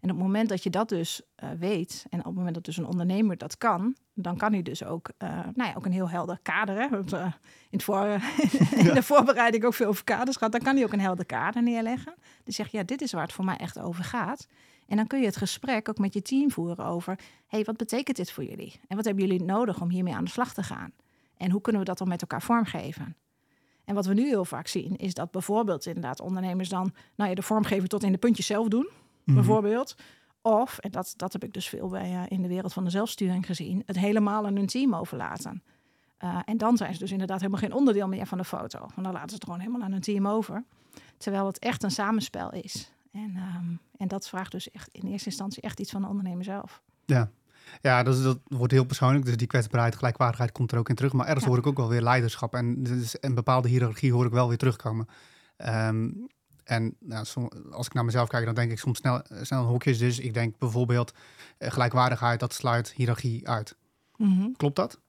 En op het moment dat je dat dus eh, weet, en op het moment dat dus een ondernemer dat kan, dan kan hij dus ook, eh, nou ja, ook een heel helder kader. Hè? Het, eh, in, het voor, in de voorbereiding ook veel over kaders gehad. Dan kan hij ook een helder kader neerleggen. Die zegt, ja, dit is waar het voor mij echt over gaat. En dan kun je het gesprek ook met je team voeren over, hey, wat betekent dit voor jullie? En wat hebben jullie nodig om hiermee aan de slag te gaan? En hoe kunnen we dat dan met elkaar vormgeven? En wat we nu heel vaak zien, is dat bijvoorbeeld inderdaad ondernemers dan nou ja, de vormgeving tot in de puntjes zelf doen Mhm. bijvoorbeeld. Of, en dat, dat heb ik dus veel bij, eh, in de wereld van de zelfsturing gezien, het helemaal aan hun team overlaten. Eh, en dan zijn ze dus inderdaad helemaal geen onderdeel meer van de foto. Want dan laten ze het gewoon helemaal aan hun team over. Terwijl het echt een samenspel is. En, ehm, en dat vraagt dus echt in eerste instantie echt iets van de ondernemer zelf. Ja. Ja, dat, is, dat wordt heel persoonlijk. Dus die kwetsbaarheid, gelijkwaardigheid komt er ook in terug. Maar ergens Ja. hoor ik ook wel weer leiderschap. En dus een bepaalde hiërarchie hoor ik wel weer terugkomen. Ehm, en nou, als ik naar mezelf kijk, dan denk ik soms snel, snel in hokjes. Dus ik denk bijvoorbeeld eh, gelijkwaardigheid, dat sluit hiërarchie uit. Mhm. Klopt dat?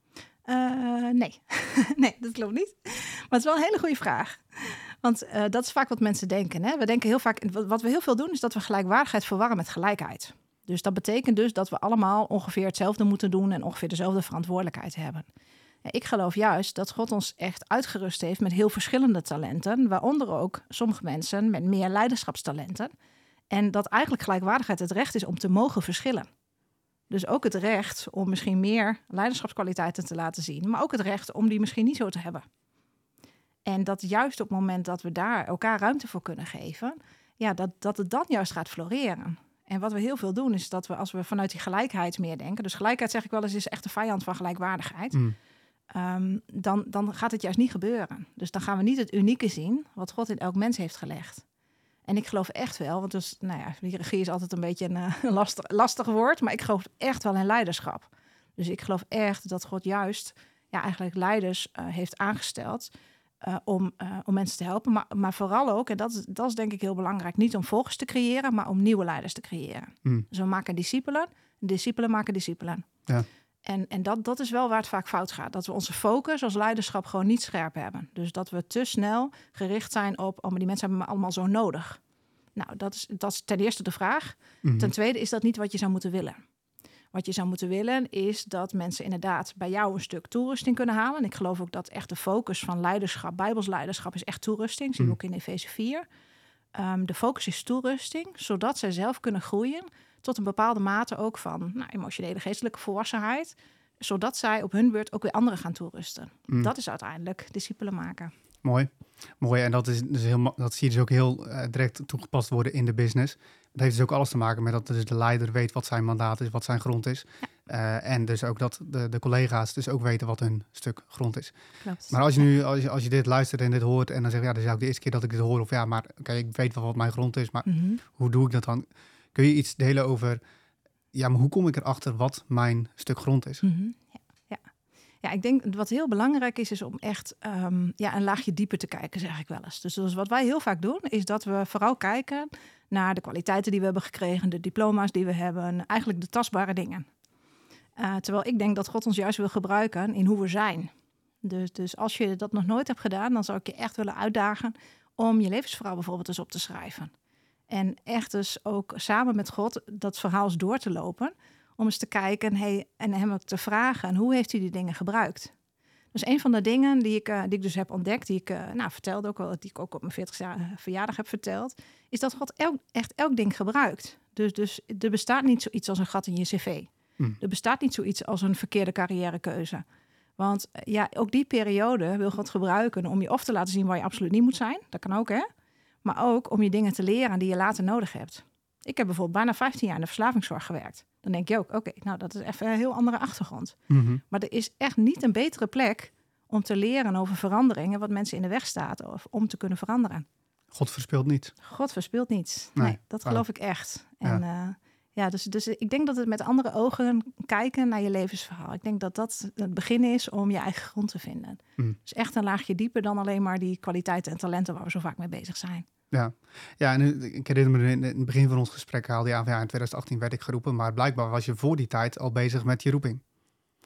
Eh, nee. nee, dat klopt niet. Maar het is wel een hele goede vraag. Want eh, dat is vaak wat mensen denken. Hè? We denken heel vaak, wat we heel veel doen, is dat we gelijkwaardigheid verwarren met gelijkheid. Dus dat betekent dus dat we allemaal ongeveer hetzelfde moeten doen en ongeveer dezelfde verantwoordelijkheid hebben. Ik geloof juist dat God ons echt uitgerust heeft met heel verschillende talenten, waaronder ook sommige mensen met meer leiderschapstalenten. En dat eigenlijk gelijkwaardigheid het recht is om te mogen verschillen. Dus ook het recht om misschien meer leiderschapskwaliteiten te laten zien, maar ook het recht om die misschien niet zo te hebben. En dat juist op het moment dat we daar elkaar ruimte voor kunnen geven, ja, dat, dat het dan juist gaat floreren. En wat we heel veel doen, is dat we als we vanuit die gelijkheid meer denken, dus gelijkheid zeg ik wel eens, is echt de vijand van gelijkwaardigheid, Mm. Ehm, dan, dan gaat het juist niet gebeuren. Dus dan gaan we niet het unieke zien wat God in elk mens heeft gelegd. En ik geloof echt wel, want dus, nou ja, hiërarchie is altijd een beetje een eh, lastig, lastig woord, maar ik geloof echt wel in leiderschap. Dus ik geloof echt dat God juist ja, eigenlijk leiders eh, heeft aangesteld eh, om, om mensen te helpen. Maar, maar vooral ook, en dat is, dat is denk ik heel belangrijk, niet om volgers te creëren, maar om nieuwe leiders te creëren. Mm. Dus we maken discipelen, discipelen maken discipelen. Ja. En, en dat, dat is wel waar het vaak fout gaat. Dat we onze focus als leiderschap gewoon niet scherp hebben. Dus dat we te snel gericht zijn op, oh, maar die mensen hebben me allemaal zo nodig. Nou, dat is, dat is ten eerste de vraag. Mhm. Ten tweede is dat niet wat je zou moeten willen. Wat je zou moeten willen is dat mensen inderdaad bij jou een stuk toerusting kunnen halen. En ik geloof ook dat echt de focus van leiderschap, bijbels leiderschap, is echt toerusting. Zien we Mm. ook in Efeze 4. Ehm, de focus is toerusting, zodat zij zelf kunnen groeien tot een bepaalde mate ook van nou, emotionele geestelijke volwassenheid. Zodat zij op hun beurt ook weer anderen gaan toerusten. Mm. Dat is uiteindelijk discipelen maken. Mooi. Mooi. En dat, is dus heel, dat zie je dus ook heel eh, direct toegepast worden in de business. Dat heeft dus ook alles te maken met dat dus de leider weet wat zijn mandaat is, wat zijn grond is. Eh, en dus ook dat de, de collega's dus ook weten wat hun stuk grond is. Klopt. Maar als je nu, als je, als je dit luistert en dit hoort en dan zeg je, ja, dit is ook de eerste keer dat ik dit hoor. Of ja, maar oké, ik weet wel wat mijn grond is, maar Mhm. hoe doe ik dat dan? Kun je iets delen over, ja, maar hoe kom ik erachter wat mijn stuk grond is? Mhm. Ja, ja. ja, ik denk wat heel belangrijk is, is om echt ehm, ja, een laagje dieper te kijken, zeg ik wel eens. Dus, dus wat wij heel vaak doen, is dat we vooral kijken naar de kwaliteiten die we hebben gekregen, de diploma's die we hebben, eigenlijk de tastbare dingen. Eh, terwijl ik denk dat God ons juist wil gebruiken in hoe we zijn. Dus, dus als je dat nog nooit hebt gedaan, dan zou ik je echt willen uitdagen om je levensverhaal bijvoorbeeld eens op te schrijven. En echt dus ook samen met God dat verhaal eens door te lopen. Om eens te kijken hey, en hem ook te vragen: hoe heeft u die dingen gebruikt? Dus een van de dingen die ik, eh, die ik dus heb ontdekt, die ik eh, nou, vertelde ook wel, die ik ook op mijn 40 jaar verjaardag heb verteld, is dat God elk, echt elk ding gebruikt. Dus, dus er bestaat niet zoiets als een gat in je cv. Hmm. Er bestaat niet zoiets als een verkeerde carrièrekeuze. Want eh, ja, ook die periode wil God gebruiken om je of te laten zien waar je absoluut niet moet zijn. Dat kan ook, hè? Maar ook om je dingen te leren die je later nodig hebt. Ik heb bijvoorbeeld bijna 15 jaar in de verslavingszorg gewerkt. Dan denk je ook, oké, nou dat is even een heel andere achtergrond. Mhm. Maar er is echt niet een betere plek om te leren over veranderingen, wat mensen in de weg staat, of om te kunnen veranderen. God verspeelt niet. God verspilt niets. Nee, Nee, dat geloof ik echt. En ja, ja dus, dus ik denk dat het met andere ogen kijken naar je levensverhaal. Ik denk dat dat het begin is om je eigen grond te vinden. Mm. Dus echt een laagje dieper dan alleen maar die kwaliteiten en talenten waar we zo vaak mee bezig zijn. Ja, ja en nu- ik herinner me in in het begin van ons gesprek haalde je aan van ja, in 2018 werd ik geroepen, maar blijkbaar was je voor die tijd al bezig met je roeping.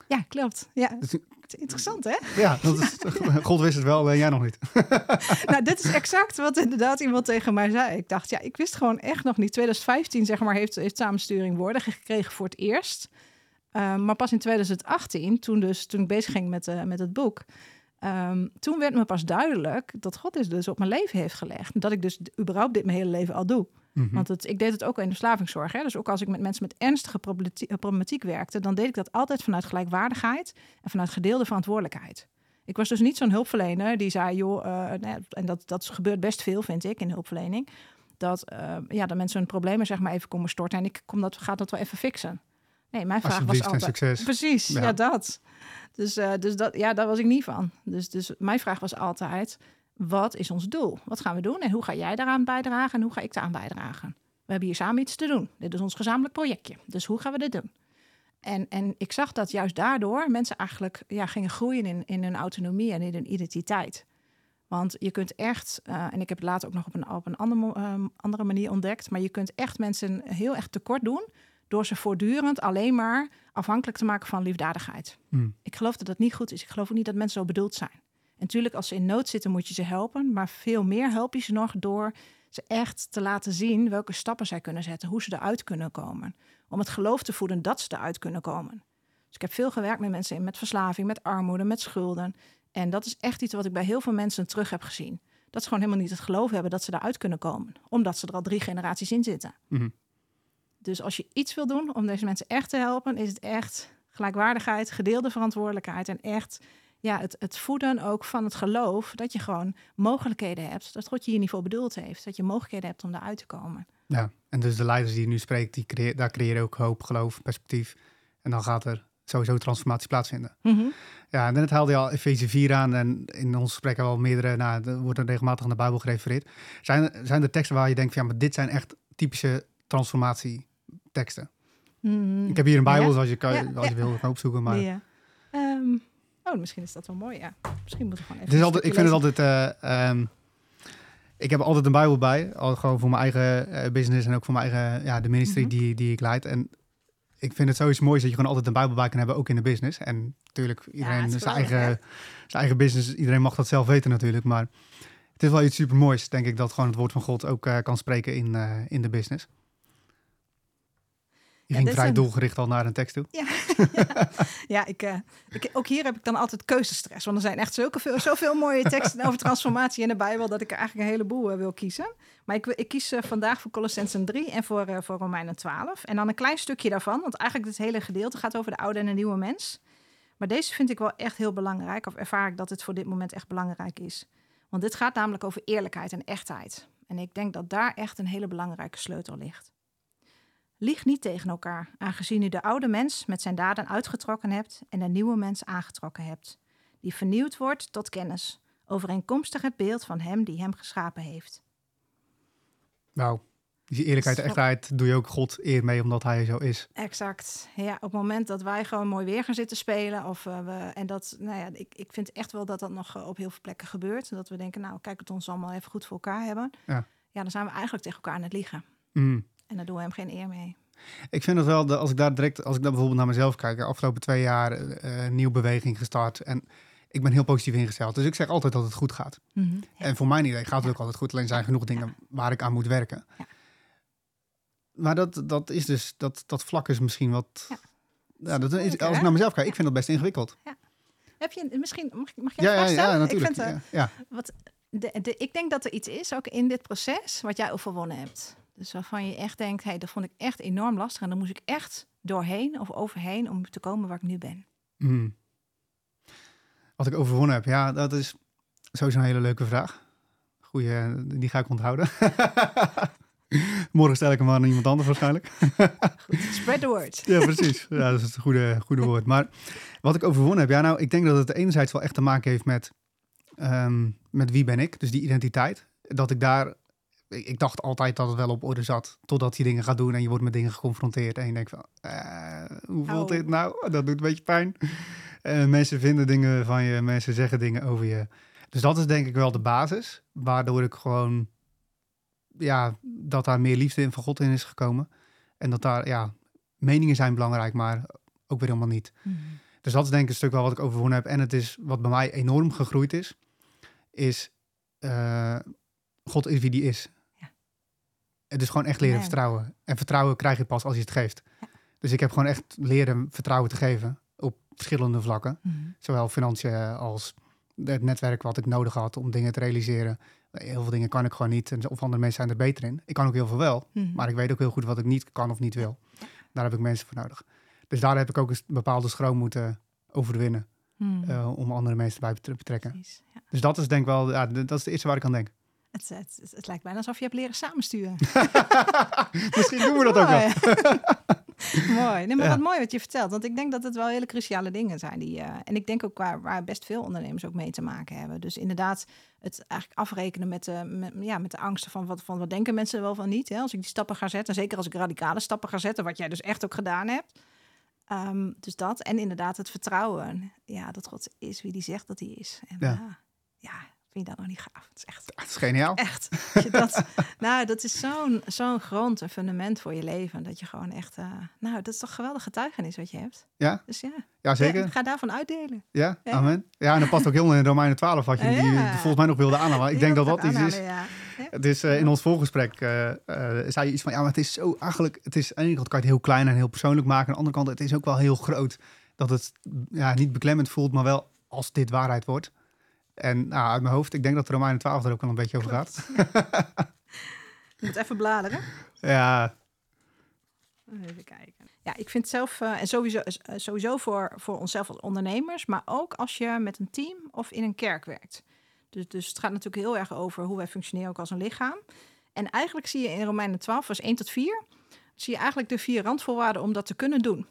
Ja, klopt. Ja, Dus- interessant hè? Ja, dat is, God wist het wel, alleen jij nog niet. nou, dit is exact wat inderdaad iemand tegen mij zei. Ik dacht, ja, ik wist gewoon echt nog niet. 2015, zeg maar, heeft, heeft samensturing woorden gekregen voor het eerst. Um, maar pas in 2018, toen, dus, toen ik bezig ging met, uh, met het boek... Um, toen werd me pas duidelijk dat God dit dus op mijn leven heeft gelegd. Dat ik dus überhaupt dit mijn hele leven al doe. Mhm. Want het, ik deed het ook al in de verslavingszorg. Hè? Dus ook als ik met mensen met ernstige problematiek, problematiek werkte... dan deed ik dat altijd vanuit gelijkwaardigheid en vanuit gedeelde verantwoordelijkheid. Ik was dus niet zo'n hulpverlener die zei, joh, uh, nee, en dat, dat gebeurt best veel, vind ik, in hulpverlening. Dat, uh, ja, dat mensen hun problemen zeg maar even komen storten en ik kom dat, ga dat wel even fixen. Nee, mijn vraag was altijd... succes. Precies, ja, ja dat. Dus, uh, dus dat, ja, daar was ik niet van. Dus, dus mijn vraag was altijd, wat is ons doel? Wat gaan we doen en hoe ga jij daaraan bijdragen en hoe ga ik daaraan bijdragen? We hebben hier samen iets te doen. Dit is ons gezamenlijk projectje. Dus hoe gaan we dit doen? En, en ik zag dat juist daardoor mensen eigenlijk ja, gingen groeien in, in hun autonomie en in hun identiteit. Want je kunt echt, uh, en ik heb het later ook nog op een, op een andere, uh, andere manier ontdekt, maar je kunt echt mensen heel erg tekort doen door ze voortdurend alleen maar afhankelijk te maken van liefdadigheid. Hmm. Ik geloof dat dat niet goed is. Ik geloof ook niet dat mensen zo bedoeld zijn. En natuurlijk, als ze in nood zitten, moet je ze helpen. Maar veel meer help je ze nog door ze echt te laten zien welke stappen zij kunnen zetten, hoe ze eruit kunnen komen. Om het geloof te voeden dat ze eruit kunnen komen. Dus ik heb veel gewerkt met mensen met verslaving, met armoede, met schulden. En dat is echt iets wat ik bij heel veel mensen terug heb gezien. Dat ze gewoon helemaal niet het geloof hebben dat ze eruit kunnen komen. Omdat ze er al drie generaties in zitten. Mhm. Dus als je iets wil doen om deze mensen echt te helpen, is het echt gelijkwaardigheid, gedeelde verantwoordelijkheid en echt ja, het, het voeden ook van het geloof dat je gewoon mogelijkheden hebt. Dat God je hier niet voor bedoeld heeft. Dat je mogelijkheden hebt om daaruit te komen. Ja, en dus de leiders die je nu spreekt, die creëer, daar creëren ook hoop, geloof, perspectief. En dan gaat er sowieso transformatie plaatsvinden. Mhm. Ja, en net haalde je al Efeze 4 aan en in ons gesprek hebben we al meerdere, nou, er wordt er regelmatig aan de Bijbel gerefereerd. Zijn, zijn er teksten waar je denkt van ja, maar dit zijn echt typische transformatieteksten? Mm. Ik heb hier een Bijbel, Ja. zoals je, kan, Ja, als je ja. wil, kan opzoeken. Maar ehm, oh, misschien is dat wel mooi, ja. Misschien moeten we gewoon even het is altijd, ik vind het altijd. eh, ehm, ik heb altijd een Bijbel bij, al gewoon voor mijn eigen eh, business en ook voor mijn eigen, ja, de ministry Mhm. die, die ik leid. En ik vind het zoiets moois dat je gewoon altijd een Bijbel bij kan hebben, ook in de business. En natuurlijk, iedereen zijn, eigen, zijn eigen business, iedereen mag dat zelf weten natuurlijk. Maar het is wel iets super moois, denk ik, dat gewoon het woord van God ook eh, kan spreken in, in de business. Je Ja, ging dit vrij doelgericht al naar een tekst toe. Ja, ik, eh, ik, ook hier heb ik dan altijd keuzestress. Want er zijn echt zulke veel, zoveel mooie teksten over transformatie in de Bijbel... dat ik er eigenlijk een heleboel eh, wil kiezen. Maar ik, ik kies eh, vandaag voor Colossensen 3 en voor, voor Romeinen 12. En dan een klein stukje daarvan. Want eigenlijk het hele gedeelte gaat over de oude en de nieuwe mens. Maar deze vind ik wel echt heel belangrijk. Of ervaar ik dat het voor dit moment echt belangrijk is. Want dit gaat namelijk over eerlijkheid en echtheid. En ik denk dat daar echt een hele belangrijke sleutel ligt. Lieg niet tegen elkaar, aangezien u de oude mens met zijn daden uitgetrokken hebt en de nieuwe mens aangetrokken hebt, die vernieuwd wordt tot kennis, overeenkomstig het beeld van hem die hem geschapen heeft. Nou, die eerlijkheid en echtheid doe je ook God eer mee, omdat hij zo is. Exact. Ja, op het moment dat wij gewoon mooi weer gaan zitten spelen, of eh, we, en dat, nou ja, ik, ik vind echt wel dat dat nog eh, op heel veel plekken gebeurt. Dat we denken, nou, kijk het ons allemaal even goed voor elkaar hebben. Ja. ja, dan zijn we eigenlijk tegen elkaar aan het liegen. Mm. En daar doen we hem geen eer mee. Ik vind het wel, de, als ik daar direct, als ik daar bijvoorbeeld naar mezelf kijk, de afgelopen twee jaar eh, een nieuwe beweging gestart en ik ben heel positief ingesteld. Dus ik zeg altijd dat het goed gaat. Ja. En voor mijn idee gaat het ook altijd goed, alleen zijn er genoeg dingen waar ik aan moet werken. Ja. Maar dat, dat is dus, dat, dat vlak is misschien wat, Ja. ja, dat is, als ik naar mezelf kijk, ik vind dat best ingewikkeld. Heb je misschien, mag, mag jij Ja, natuurlijk. Ik, vind, eh, ja, ja. wat, de, de, ik denk dat er iets is, ook in dit proces, wat jij overwonnen hebt. Dus waarvan je echt denkt, hey, dat vond ik echt enorm lastig. En daar moest ik echt doorheen of overheen om te komen waar ik nu ben. Mm. Wat ik overwonnen heb, ja, dat is sowieso een hele leuke vraag. Goeie, die ga ik onthouden. Morgen stel ik hem aan iemand anders waarschijnlijk. Goed, spread the word. Ja, precies. Ja, dat is het goede, goede woord. Maar wat ik overwonnen heb, ja, nou, ik denk dat het enerzijds wel echt te maken heeft met, ehm, met wie ben ik, dus die identiteit. Dat ik daar, ik, dacht altijd dat het wel op orde zat, totdat je dingen gaat doen en je wordt met dingen geconfronteerd en je denkt van, eh, hoe voelt Oh. dit nou? Dat doet een beetje pijn. Eh, mensen vinden dingen van je, mensen zeggen dingen over je. Dus dat is denk ik wel de basis, waardoor ik gewoon, ja, dat daar meer liefde in van God in is gekomen. En dat daar, ja, meningen zijn belangrijk, maar ook weer helemaal niet. Mhm. Dus dat is denk ik een stuk wel wat ik overwonnen heb. En het is wat bij mij enorm gegroeid is, is eh, God is wie die is. Het is gewoon echt leren vertrouwen. En vertrouwen krijg je pas als je het geeft. Ja. Dus ik heb gewoon echt leren vertrouwen te geven op verschillende vlakken. Mhm. Zowel financiën als het netwerk wat ik nodig had om dingen te realiseren. Heel veel dingen kan ik gewoon niet. Of andere mensen zijn er beter in. Ik kan ook heel veel wel. Mhm. Maar ik weet ook heel goed wat ik niet kan of niet wil. Daar heb ik mensen voor nodig. Dus daar heb ik ook een bepaalde schroom moeten overwinnen. Mhm. eh, om andere mensen bij te betrekken. Precies, ja. Dus dat is denk ik wel, ja, dat is de eerste waar ik aan denk. Het, het, lijkt bijna alsof je hebt leren samensturen. Misschien doen we dat ook wel. Mooi. Nee, maar Ja. wat mooi wat je vertelt. Want ik denk dat het wel hele cruciale dingen zijn. Die, eh, en ik denk ook waar, waar best veel ondernemers ook mee te maken hebben. Dus inderdaad, het eigenlijk afrekenen met de, met, ja, met de angsten van wat, van wat denken mensen wel van niet. Hè? Als ik die stappen ga zetten, en zeker als ik radicale stappen ga zetten, wat jij dus echt ook gedaan hebt. Ehm, dus dat. En inderdaad het vertrouwen. Ja, dat God is wie die zegt dat hij is. En Ja. ja, ja vind je dat nog niet gaaf? Het is echt, Het is geniaal. echt. dat, nou, dat is zo'n zo'n grond, een fundament voor je leven. Dat je gewoon echt, eh, nou, dat is toch geweldig getuigenis wat je hebt. Ja? Dus ja, Ja, zeker. ja, ga daarvan uitdelen. Ja, Ja. amen. Ja, en dat past ook helemaal in Romeinen 12, wat je die, volgens mij nog wilde aanhalen. Ik denk dat dat iets is. Het is eh, in ons voorgesprek, eh, zei je iets van, ja, maar het is zo eigenlijk, het is aan de ene kant kan je het heel klein en heel persoonlijk maken. Aan de andere kant, het is ook wel heel groot. Dat het ja, niet beklemmend voelt, maar wel als dit waarheid wordt. En nou, uit mijn hoofd, ik denk dat Romeinen 12 er ook wel een beetje over gaat. Je moet even bladeren. Ja, Even kijken. Ja, ik vind zelf, eh, en sowieso, eh, sowieso voor, voor onszelf als ondernemers, maar ook als je met een team of in een kerk werkt. Dus, dus het gaat natuurlijk heel erg over hoe wij functioneren ook als een lichaam. En eigenlijk zie je in Romeinen 12, vers 1 tot 4, zie je eigenlijk de vier randvoorwaarden om dat te kunnen doen.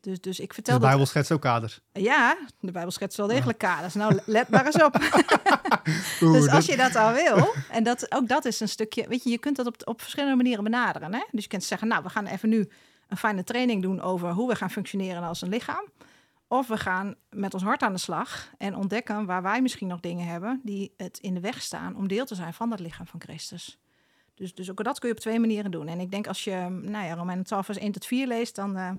Dus, dus ik de vertel dat... Bijbel schetst ook kaders. Ja, de Bijbel schetst wel degelijk kaders. Nou, let maar eens op. Oeh, Dus als je dat al wil, en dat, ook dat is een stukje, weet je, je kunt dat op, op verschillende manieren benaderen. Hè? Dus je kunt zeggen, nou, we gaan even nu een fijne training doen over hoe we gaan functioneren als een lichaam. Of we gaan met ons hart aan de slag en ontdekken waar wij misschien nog dingen hebben die het in de weg staan om deel te zijn van dat lichaam van Christus. Dus, dus ook dat kun je op twee manieren doen. En ik denk als je, nou ja, Romeinen 12 vers 1 tot 4 leest, dan, eh,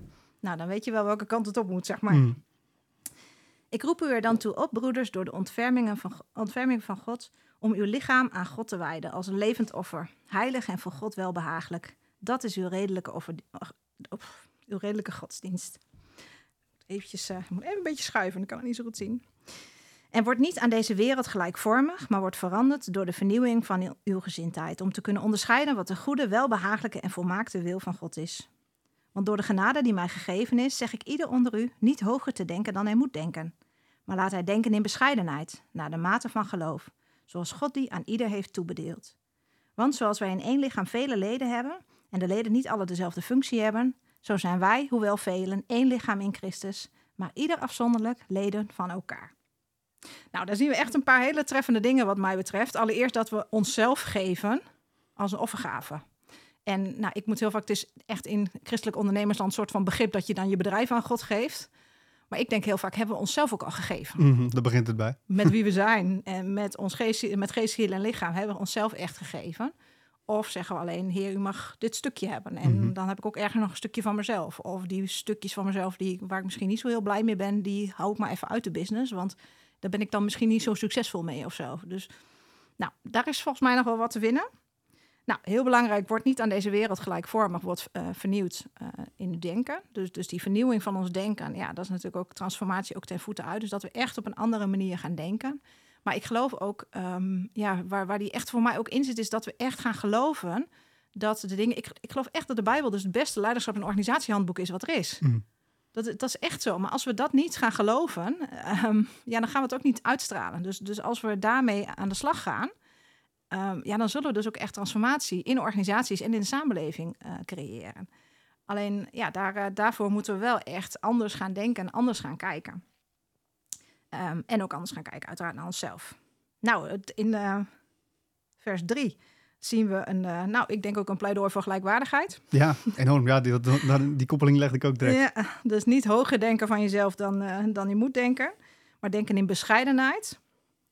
nou, dan weet je wel welke kant het op moet, zeg maar. Hmm. Ik roep u er dan toe op, broeders, door de ontfermingen van, ontferming van God, om uw lichaam aan God te wijden als een levend offer, heilig en voor God welbehagelijk. Dat is uw redelijke, offer, of, uw redelijke godsdienst. Eventjes, eh, moet even een beetje schuiven, dan kan ik niet zo goed zien. En wordt niet aan deze wereld gelijkvormig, maar wordt veranderd door de vernieuwing van uw- uw gezindheid, om te kunnen onderscheiden wat de goede, welbehagelijke en volmaakte wil van God is. Want door de genade die mij gegeven is, zeg ik ieder onder u niet hoger te denken dan hij moet denken. Maar laat hij denken in bescheidenheid, naar de mate van geloof, zoals God die aan ieder heeft toebedeeld. Want zoals wij in één lichaam vele leden hebben, en de leden niet alle dezelfde functie hebben, zo zijn wij, hoewel velen, één lichaam in Christus, maar ieder afzonderlijk leden van elkaar. Nou, daar zien we echt een paar hele treffende dingen wat mij betreft. Allereerst dat we onszelf geven als een offergave. En nou, ik moet heel vaak, het is echt in christelijk ondernemersland een soort van begrip dat je dan je bedrijf aan God geeft. Maar ik denk heel vaak hebben we onszelf ook al gegeven. Mhm, daar begint het bij. Met wie we zijn en met ons geest, met geest, ziel en lichaam hebben we onszelf echt gegeven. Of zeggen we alleen, heer, u mag dit stukje hebben. En Mhm. dan heb ik ook ergens nog een stukje van mezelf. Of die stukjes van mezelf die, waar ik misschien niet zo heel blij mee ben, die hou ik maar even uit de business. Want daar ben ik dan misschien niet zo succesvol mee of zo. Dus nou, daar is volgens mij nog wel wat te winnen. Nou, heel belangrijk, wordt niet aan deze wereld gelijkvormig, wordt eh, vernieuwd eh, in het denken. Dus, dus die vernieuwing van ons denken, ja, dat is natuurlijk ook transformatie ook ten voeten uit. Dus dat we echt op een andere manier gaan denken. Maar ik geloof ook, ehm, ja, waar, waar die echt voor mij ook in zit, is dat we echt gaan geloven dat de dingen. Ik, ik geloof echt dat de Bijbel dus het beste leiderschap en organisatiehandboek is wat er is. Mhm. Dat, dat is echt zo. Maar als we dat niet gaan geloven, ehm, ja, dan gaan we het ook niet uitstralen. Dus, dus als we daarmee aan de slag gaan, ehm, ja, dan zullen we dus ook echt transformatie in organisaties en in de samenleving eh, creëren. Alleen, ja, daar, eh, daarvoor moeten we wel echt anders gaan denken en anders gaan kijken. Ehm, en ook anders gaan kijken, uiteraard naar onszelf. Nou, het, in eh, vers 3 zien we een, nou, ik denk ook een pleidooi voor gelijkwaardigheid. Ja, enorm. Ja, die, die koppeling legde ik ook direct. Ja, dus niet hoger denken van jezelf dan, dan je moet denken, maar denken in bescheidenheid.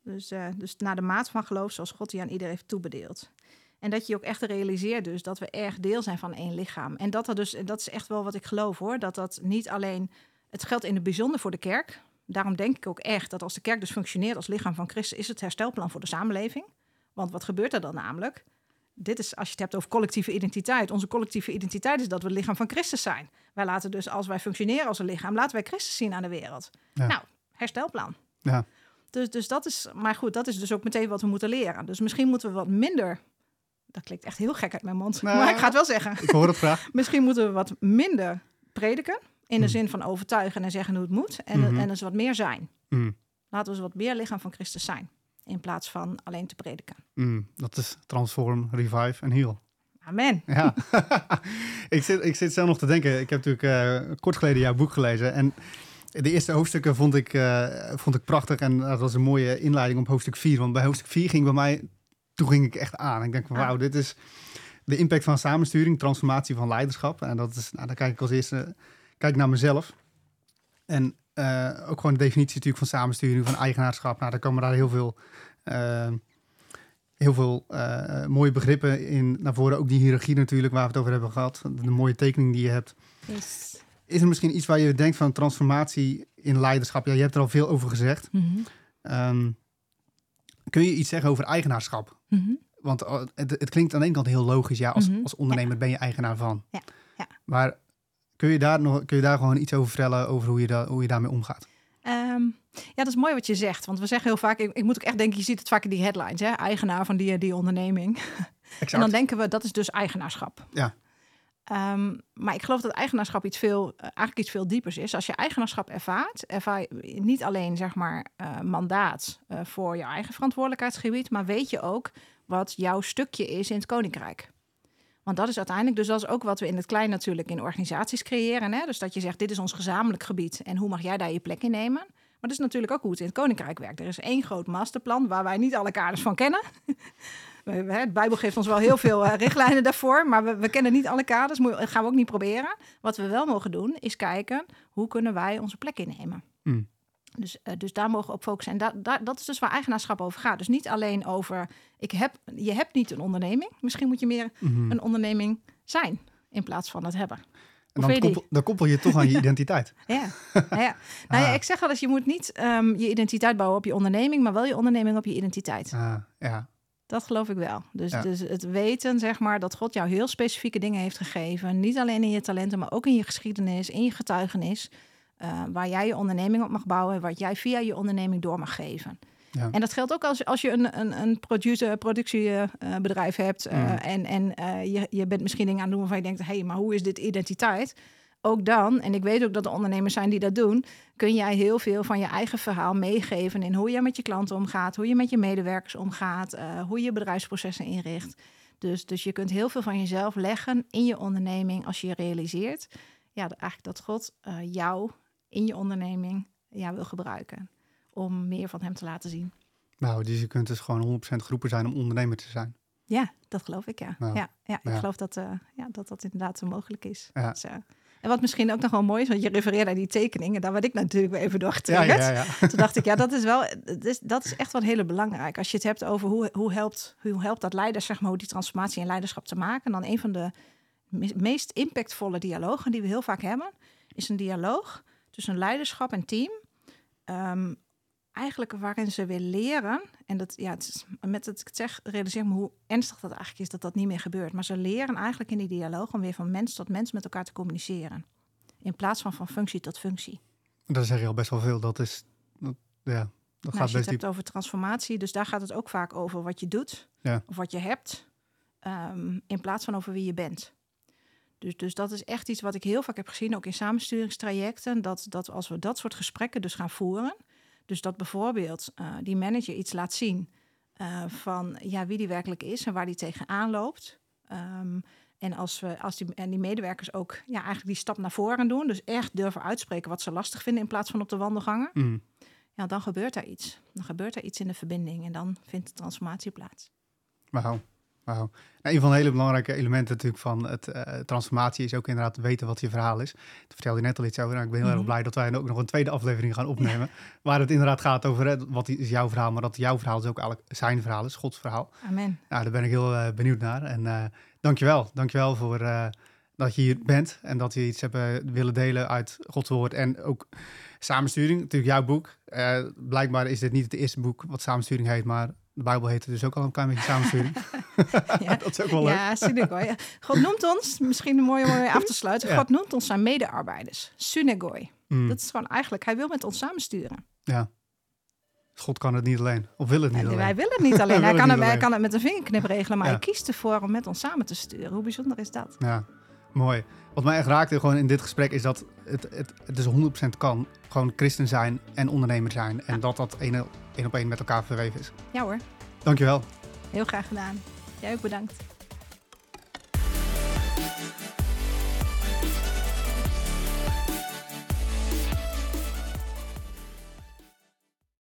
Dus, eh, dus naar de maat van geloof zoals God die aan ieder heeft toebedeeld. En dat je ook echt realiseert dus dat we erg deel zijn van één lichaam. En dat, er dus, en dat is echt wel wat ik geloof hoor, dat dat niet alleen, het geldt in het bijzonder voor de kerk. Daarom denk ik ook echt dat als de kerk dus functioneert als lichaam van Christus, is het herstelplan voor de samenleving. Want wat gebeurt er dan namelijk? Dit is, als je het hebt over collectieve identiteit. Onze collectieve identiteit is dat we het lichaam van Christus zijn. Wij laten dus, als wij functioneren als een lichaam, laten wij Christus zien aan de wereld. Ja. Nou, herstelplan. Ja. Dus, dus dat is, maar goed, dat is dus ook meteen wat we moeten leren. Dus misschien moeten we wat minder, dat klinkt echt heel gek uit mijn mond, Nou, maar ik ga het wel zeggen. Ik hoor het graag. Misschien moeten we wat minder prediken, in de Hmm. zin van overtuigen en zeggen hoe het moet. En, Mhm. en dus wat meer zijn. Mm, Laten we eens wat meer lichaam van Christus zijn, in plaats van alleen te prediken. dat is transform, revive en heal. Amen. Ja, ik, zit, ik zit zelf nog te denken. Ik heb natuurlijk eh, kort geleden jouw boek gelezen. En de eerste hoofdstukken vond ik, eh, vond ik prachtig. En dat was een mooie inleiding op hoofdstuk 4. Want bij hoofdstuk 4 ging bij mij, toen ging ik echt aan. Ik denk van wauw, dit is de impact van samensturing, transformatie van leiderschap. En dat is, nou, daar kijk ik als eerste kijk naar mezelf. En eh, ook gewoon de definitie natuurlijk van samensturing, van eigenaarschap. Nou, daar komen daar heel veel, uh, heel veel uh, mooie begrippen in naar voren. Ook die hiërarchie natuurlijk, waar we het over hebben gehad. De mooie tekening die je hebt. Yes. Is er misschien iets waar je denkt van transformatie in leiderschap? Ja, je hebt er al veel over gezegd. Mm -hmm. um, kun je iets zeggen over eigenaarschap? Mm -hmm. Want het, het, klinkt aan de ene kant heel logisch. Ja, als, Mm -hmm. als ondernemer ja. ben je eigenaar van. Ja. Ja. Maar kun je, daar nog, kun je daar gewoon iets over vertellen, over hoe je, da hoe je daarmee omgaat? Um, ja, dat is mooi wat je zegt. Want we zeggen heel vaak, ik, ik, moet ook echt denken, je ziet het vaak in die headlines, hè? eigenaar van die, die onderneming. Exact. En dan denken we, dat is dus eigenaarschap. Ja. Um, maar ik geloof dat eigenaarschap iets veel, uh, eigenlijk iets veel diepers is. Als je eigenaarschap ervaart, ervaar je niet alleen zeg maar uh, mandaat uh, voor je eigen verantwoordelijkheidsgebied, maar weet je ook wat jouw stukje is in het koninkrijk. Want dat is uiteindelijk, dus dat is ook wat we in het klein natuurlijk in organisaties creëren. Hè? Dus dat je zegt, dit is ons gezamenlijk gebied en hoe mag jij daar je plek in nemen? Maar dat is natuurlijk ook hoe het in het koninkrijk werkt. Er is één groot masterplan waar wij niet alle kaders van kennen. Het Bijbel geeft ons wel heel veel uh, richtlijnen daarvoor, maar we, we, kennen niet alle kaders. Dat gaan we ook niet proberen. Wat we wel mogen doen, is kijken hoe kunnen wij onze plek innemen. Mm. Dus, uh, dus daar mogen we op focussen. En da, da, dat is dus waar eigenaarschap over gaat. Dus niet alleen over, ik heb, je hebt niet een onderneming. Misschien moet je meer mm -hmm. een onderneming zijn in plaats van het hebben. En dan koppel, dan koppel, je toch aan je identiteit. ja. Nou ja. Nou ja, ik zeg wel eens, je moet niet um, je identiteit bouwen op je onderneming, maar wel je onderneming op je identiteit. Ah, ja. Dat geloof ik wel. Dus, Ja. dus het weten, zeg maar, dat God jou heel specifieke dingen heeft gegeven. Niet alleen in je talenten, maar ook in je geschiedenis, in je getuigenis. uh, waar jij je onderneming op mag bouwen, wat jij via je onderneming door mag geven. Ja. En dat geldt ook als, als je een, een, een producer, productiebedrijf hebt uh, Mm. en, en uh, je, je bent misschien dingen aan het doen waarvan je denkt, hé, hey, maar hoe is dit identiteit? Ook dan, en ik weet ook dat er ondernemers zijn die dat doen, kun jij heel veel van je eigen verhaal meegeven in hoe je met je klanten omgaat, hoe je met je medewerkers omgaat, uh, hoe je bedrijfsprocessen inricht. Dus, dus je kunt heel veel van jezelf leggen in je onderneming als je je realiseert ja, eigenlijk dat God uh, jou in je onderneming ja, wil gebruiken om meer van hem te laten zien. Nou, dus je kunt dus gewoon 100% geroepen zijn om ondernemer te zijn. Ja, dat geloof ik, ja. Nou, ja, ja, ik ja. geloof dat, uh, ja, dat dat inderdaad zo mogelijk is. Ja. Dus, uh, en wat misschien ook nog wel mooi is, want je refereert naar die tekeningen, daar werd ik natuurlijk weer even door Ja, getriggerd. ja, ja. Toen dacht ik, ja, dat is wel, dat is, dat is echt wel heel belangrijk. Als je het hebt over hoe, hoe, helpt, hoe helpt dat leiders, zeg maar, hoe die transformatie in leiderschap te maken, dan een van de me meest impactvolle dialogen die we heel vaak hebben, is een dialoog tussen leiderschap en team. Um, eigenlijk waarin ze weer leren, en dat, ja, het is, met het ik zeg, realiseer me hoe ernstig dat eigenlijk is dat dat niet meer gebeurt. Maar ze leren eigenlijk in die dialoog om weer van mens tot mens met elkaar te communiceren. In plaats van van functie tot functie. Dat zeg je al best wel veel. Dat is, dat, ja, dat nou, gaat als je best het diep. hebt over transformatie, dus daar gaat het ook vaak over wat je doet Ja. of wat je hebt, um, in plaats van over wie je bent. Dus, dus dat is echt iets wat ik heel vaak heb gezien, ook in samensturingstrajecten, dat, dat als we dat soort gesprekken dus gaan voeren, dus dat bijvoorbeeld uh, die manager iets laat zien uh, van ja, wie die werkelijk is en waar die tegenaan loopt. Um, en als, we, als die, en die medewerkers ook ja, eigenlijk die stap naar voren doen, dus echt durven uitspreken wat ze lastig vinden in plaats van op de wandelgangen, Mm. ja, dan gebeurt er iets. Dan gebeurt er iets in de verbinding en dan vindt de transformatie plaats. Wauw. Nou, een van de hele belangrijke elementen natuurlijk van het uh, transformatie is ook inderdaad weten wat je verhaal is. Daar vertelde je net al iets over. Nou, ik ben heel Mhm. erg blij dat wij ook nog een tweede aflevering gaan opnemen. waar het inderdaad gaat over hè, wat is jouw verhaal, maar dat jouw verhaal is ook eigenlijk zijn verhaal, is Gods verhaal. Amen. Nou, daar ben ik heel uh, benieuwd naar. En uh, dankjewel. Dankjewel voor dat je hier bent en dat je iets hebt willen delen uit Gods woord. En ook samensturing, natuurlijk jouw boek. Blijkbaar is dit niet het eerste boek wat samensturing heet, maar de Bijbel heet het dus ook al een klein beetje samensturing. ja. dat is ook wel leuk. Ja, synagoi. God noemt ons, misschien een mooie om mee af te sluiten, Ja. God noemt ons zijn medearbeiders. Synagoi. Mm, Dat is gewoon eigenlijk, hij wil met ons samensturen. Ja. God kan het niet alleen. Of wil het niet En alleen. wij willen het niet alleen. Hij, kan het alleen. kan het met een vingerknip regelen, maar Ja. hij kiest ervoor om met ons samen te sturen. Hoe bijzonder is dat? Ja, mooi. Wat mij echt raakte gewoon in dit gesprek is dat het, het, het dus 100% kan. Gewoon christen zijn en ondernemer zijn. En Ja. dat dat één, één op één met elkaar verweven is. Ja hoor, Dankjewel. heel graag gedaan. Jij ook bedankt.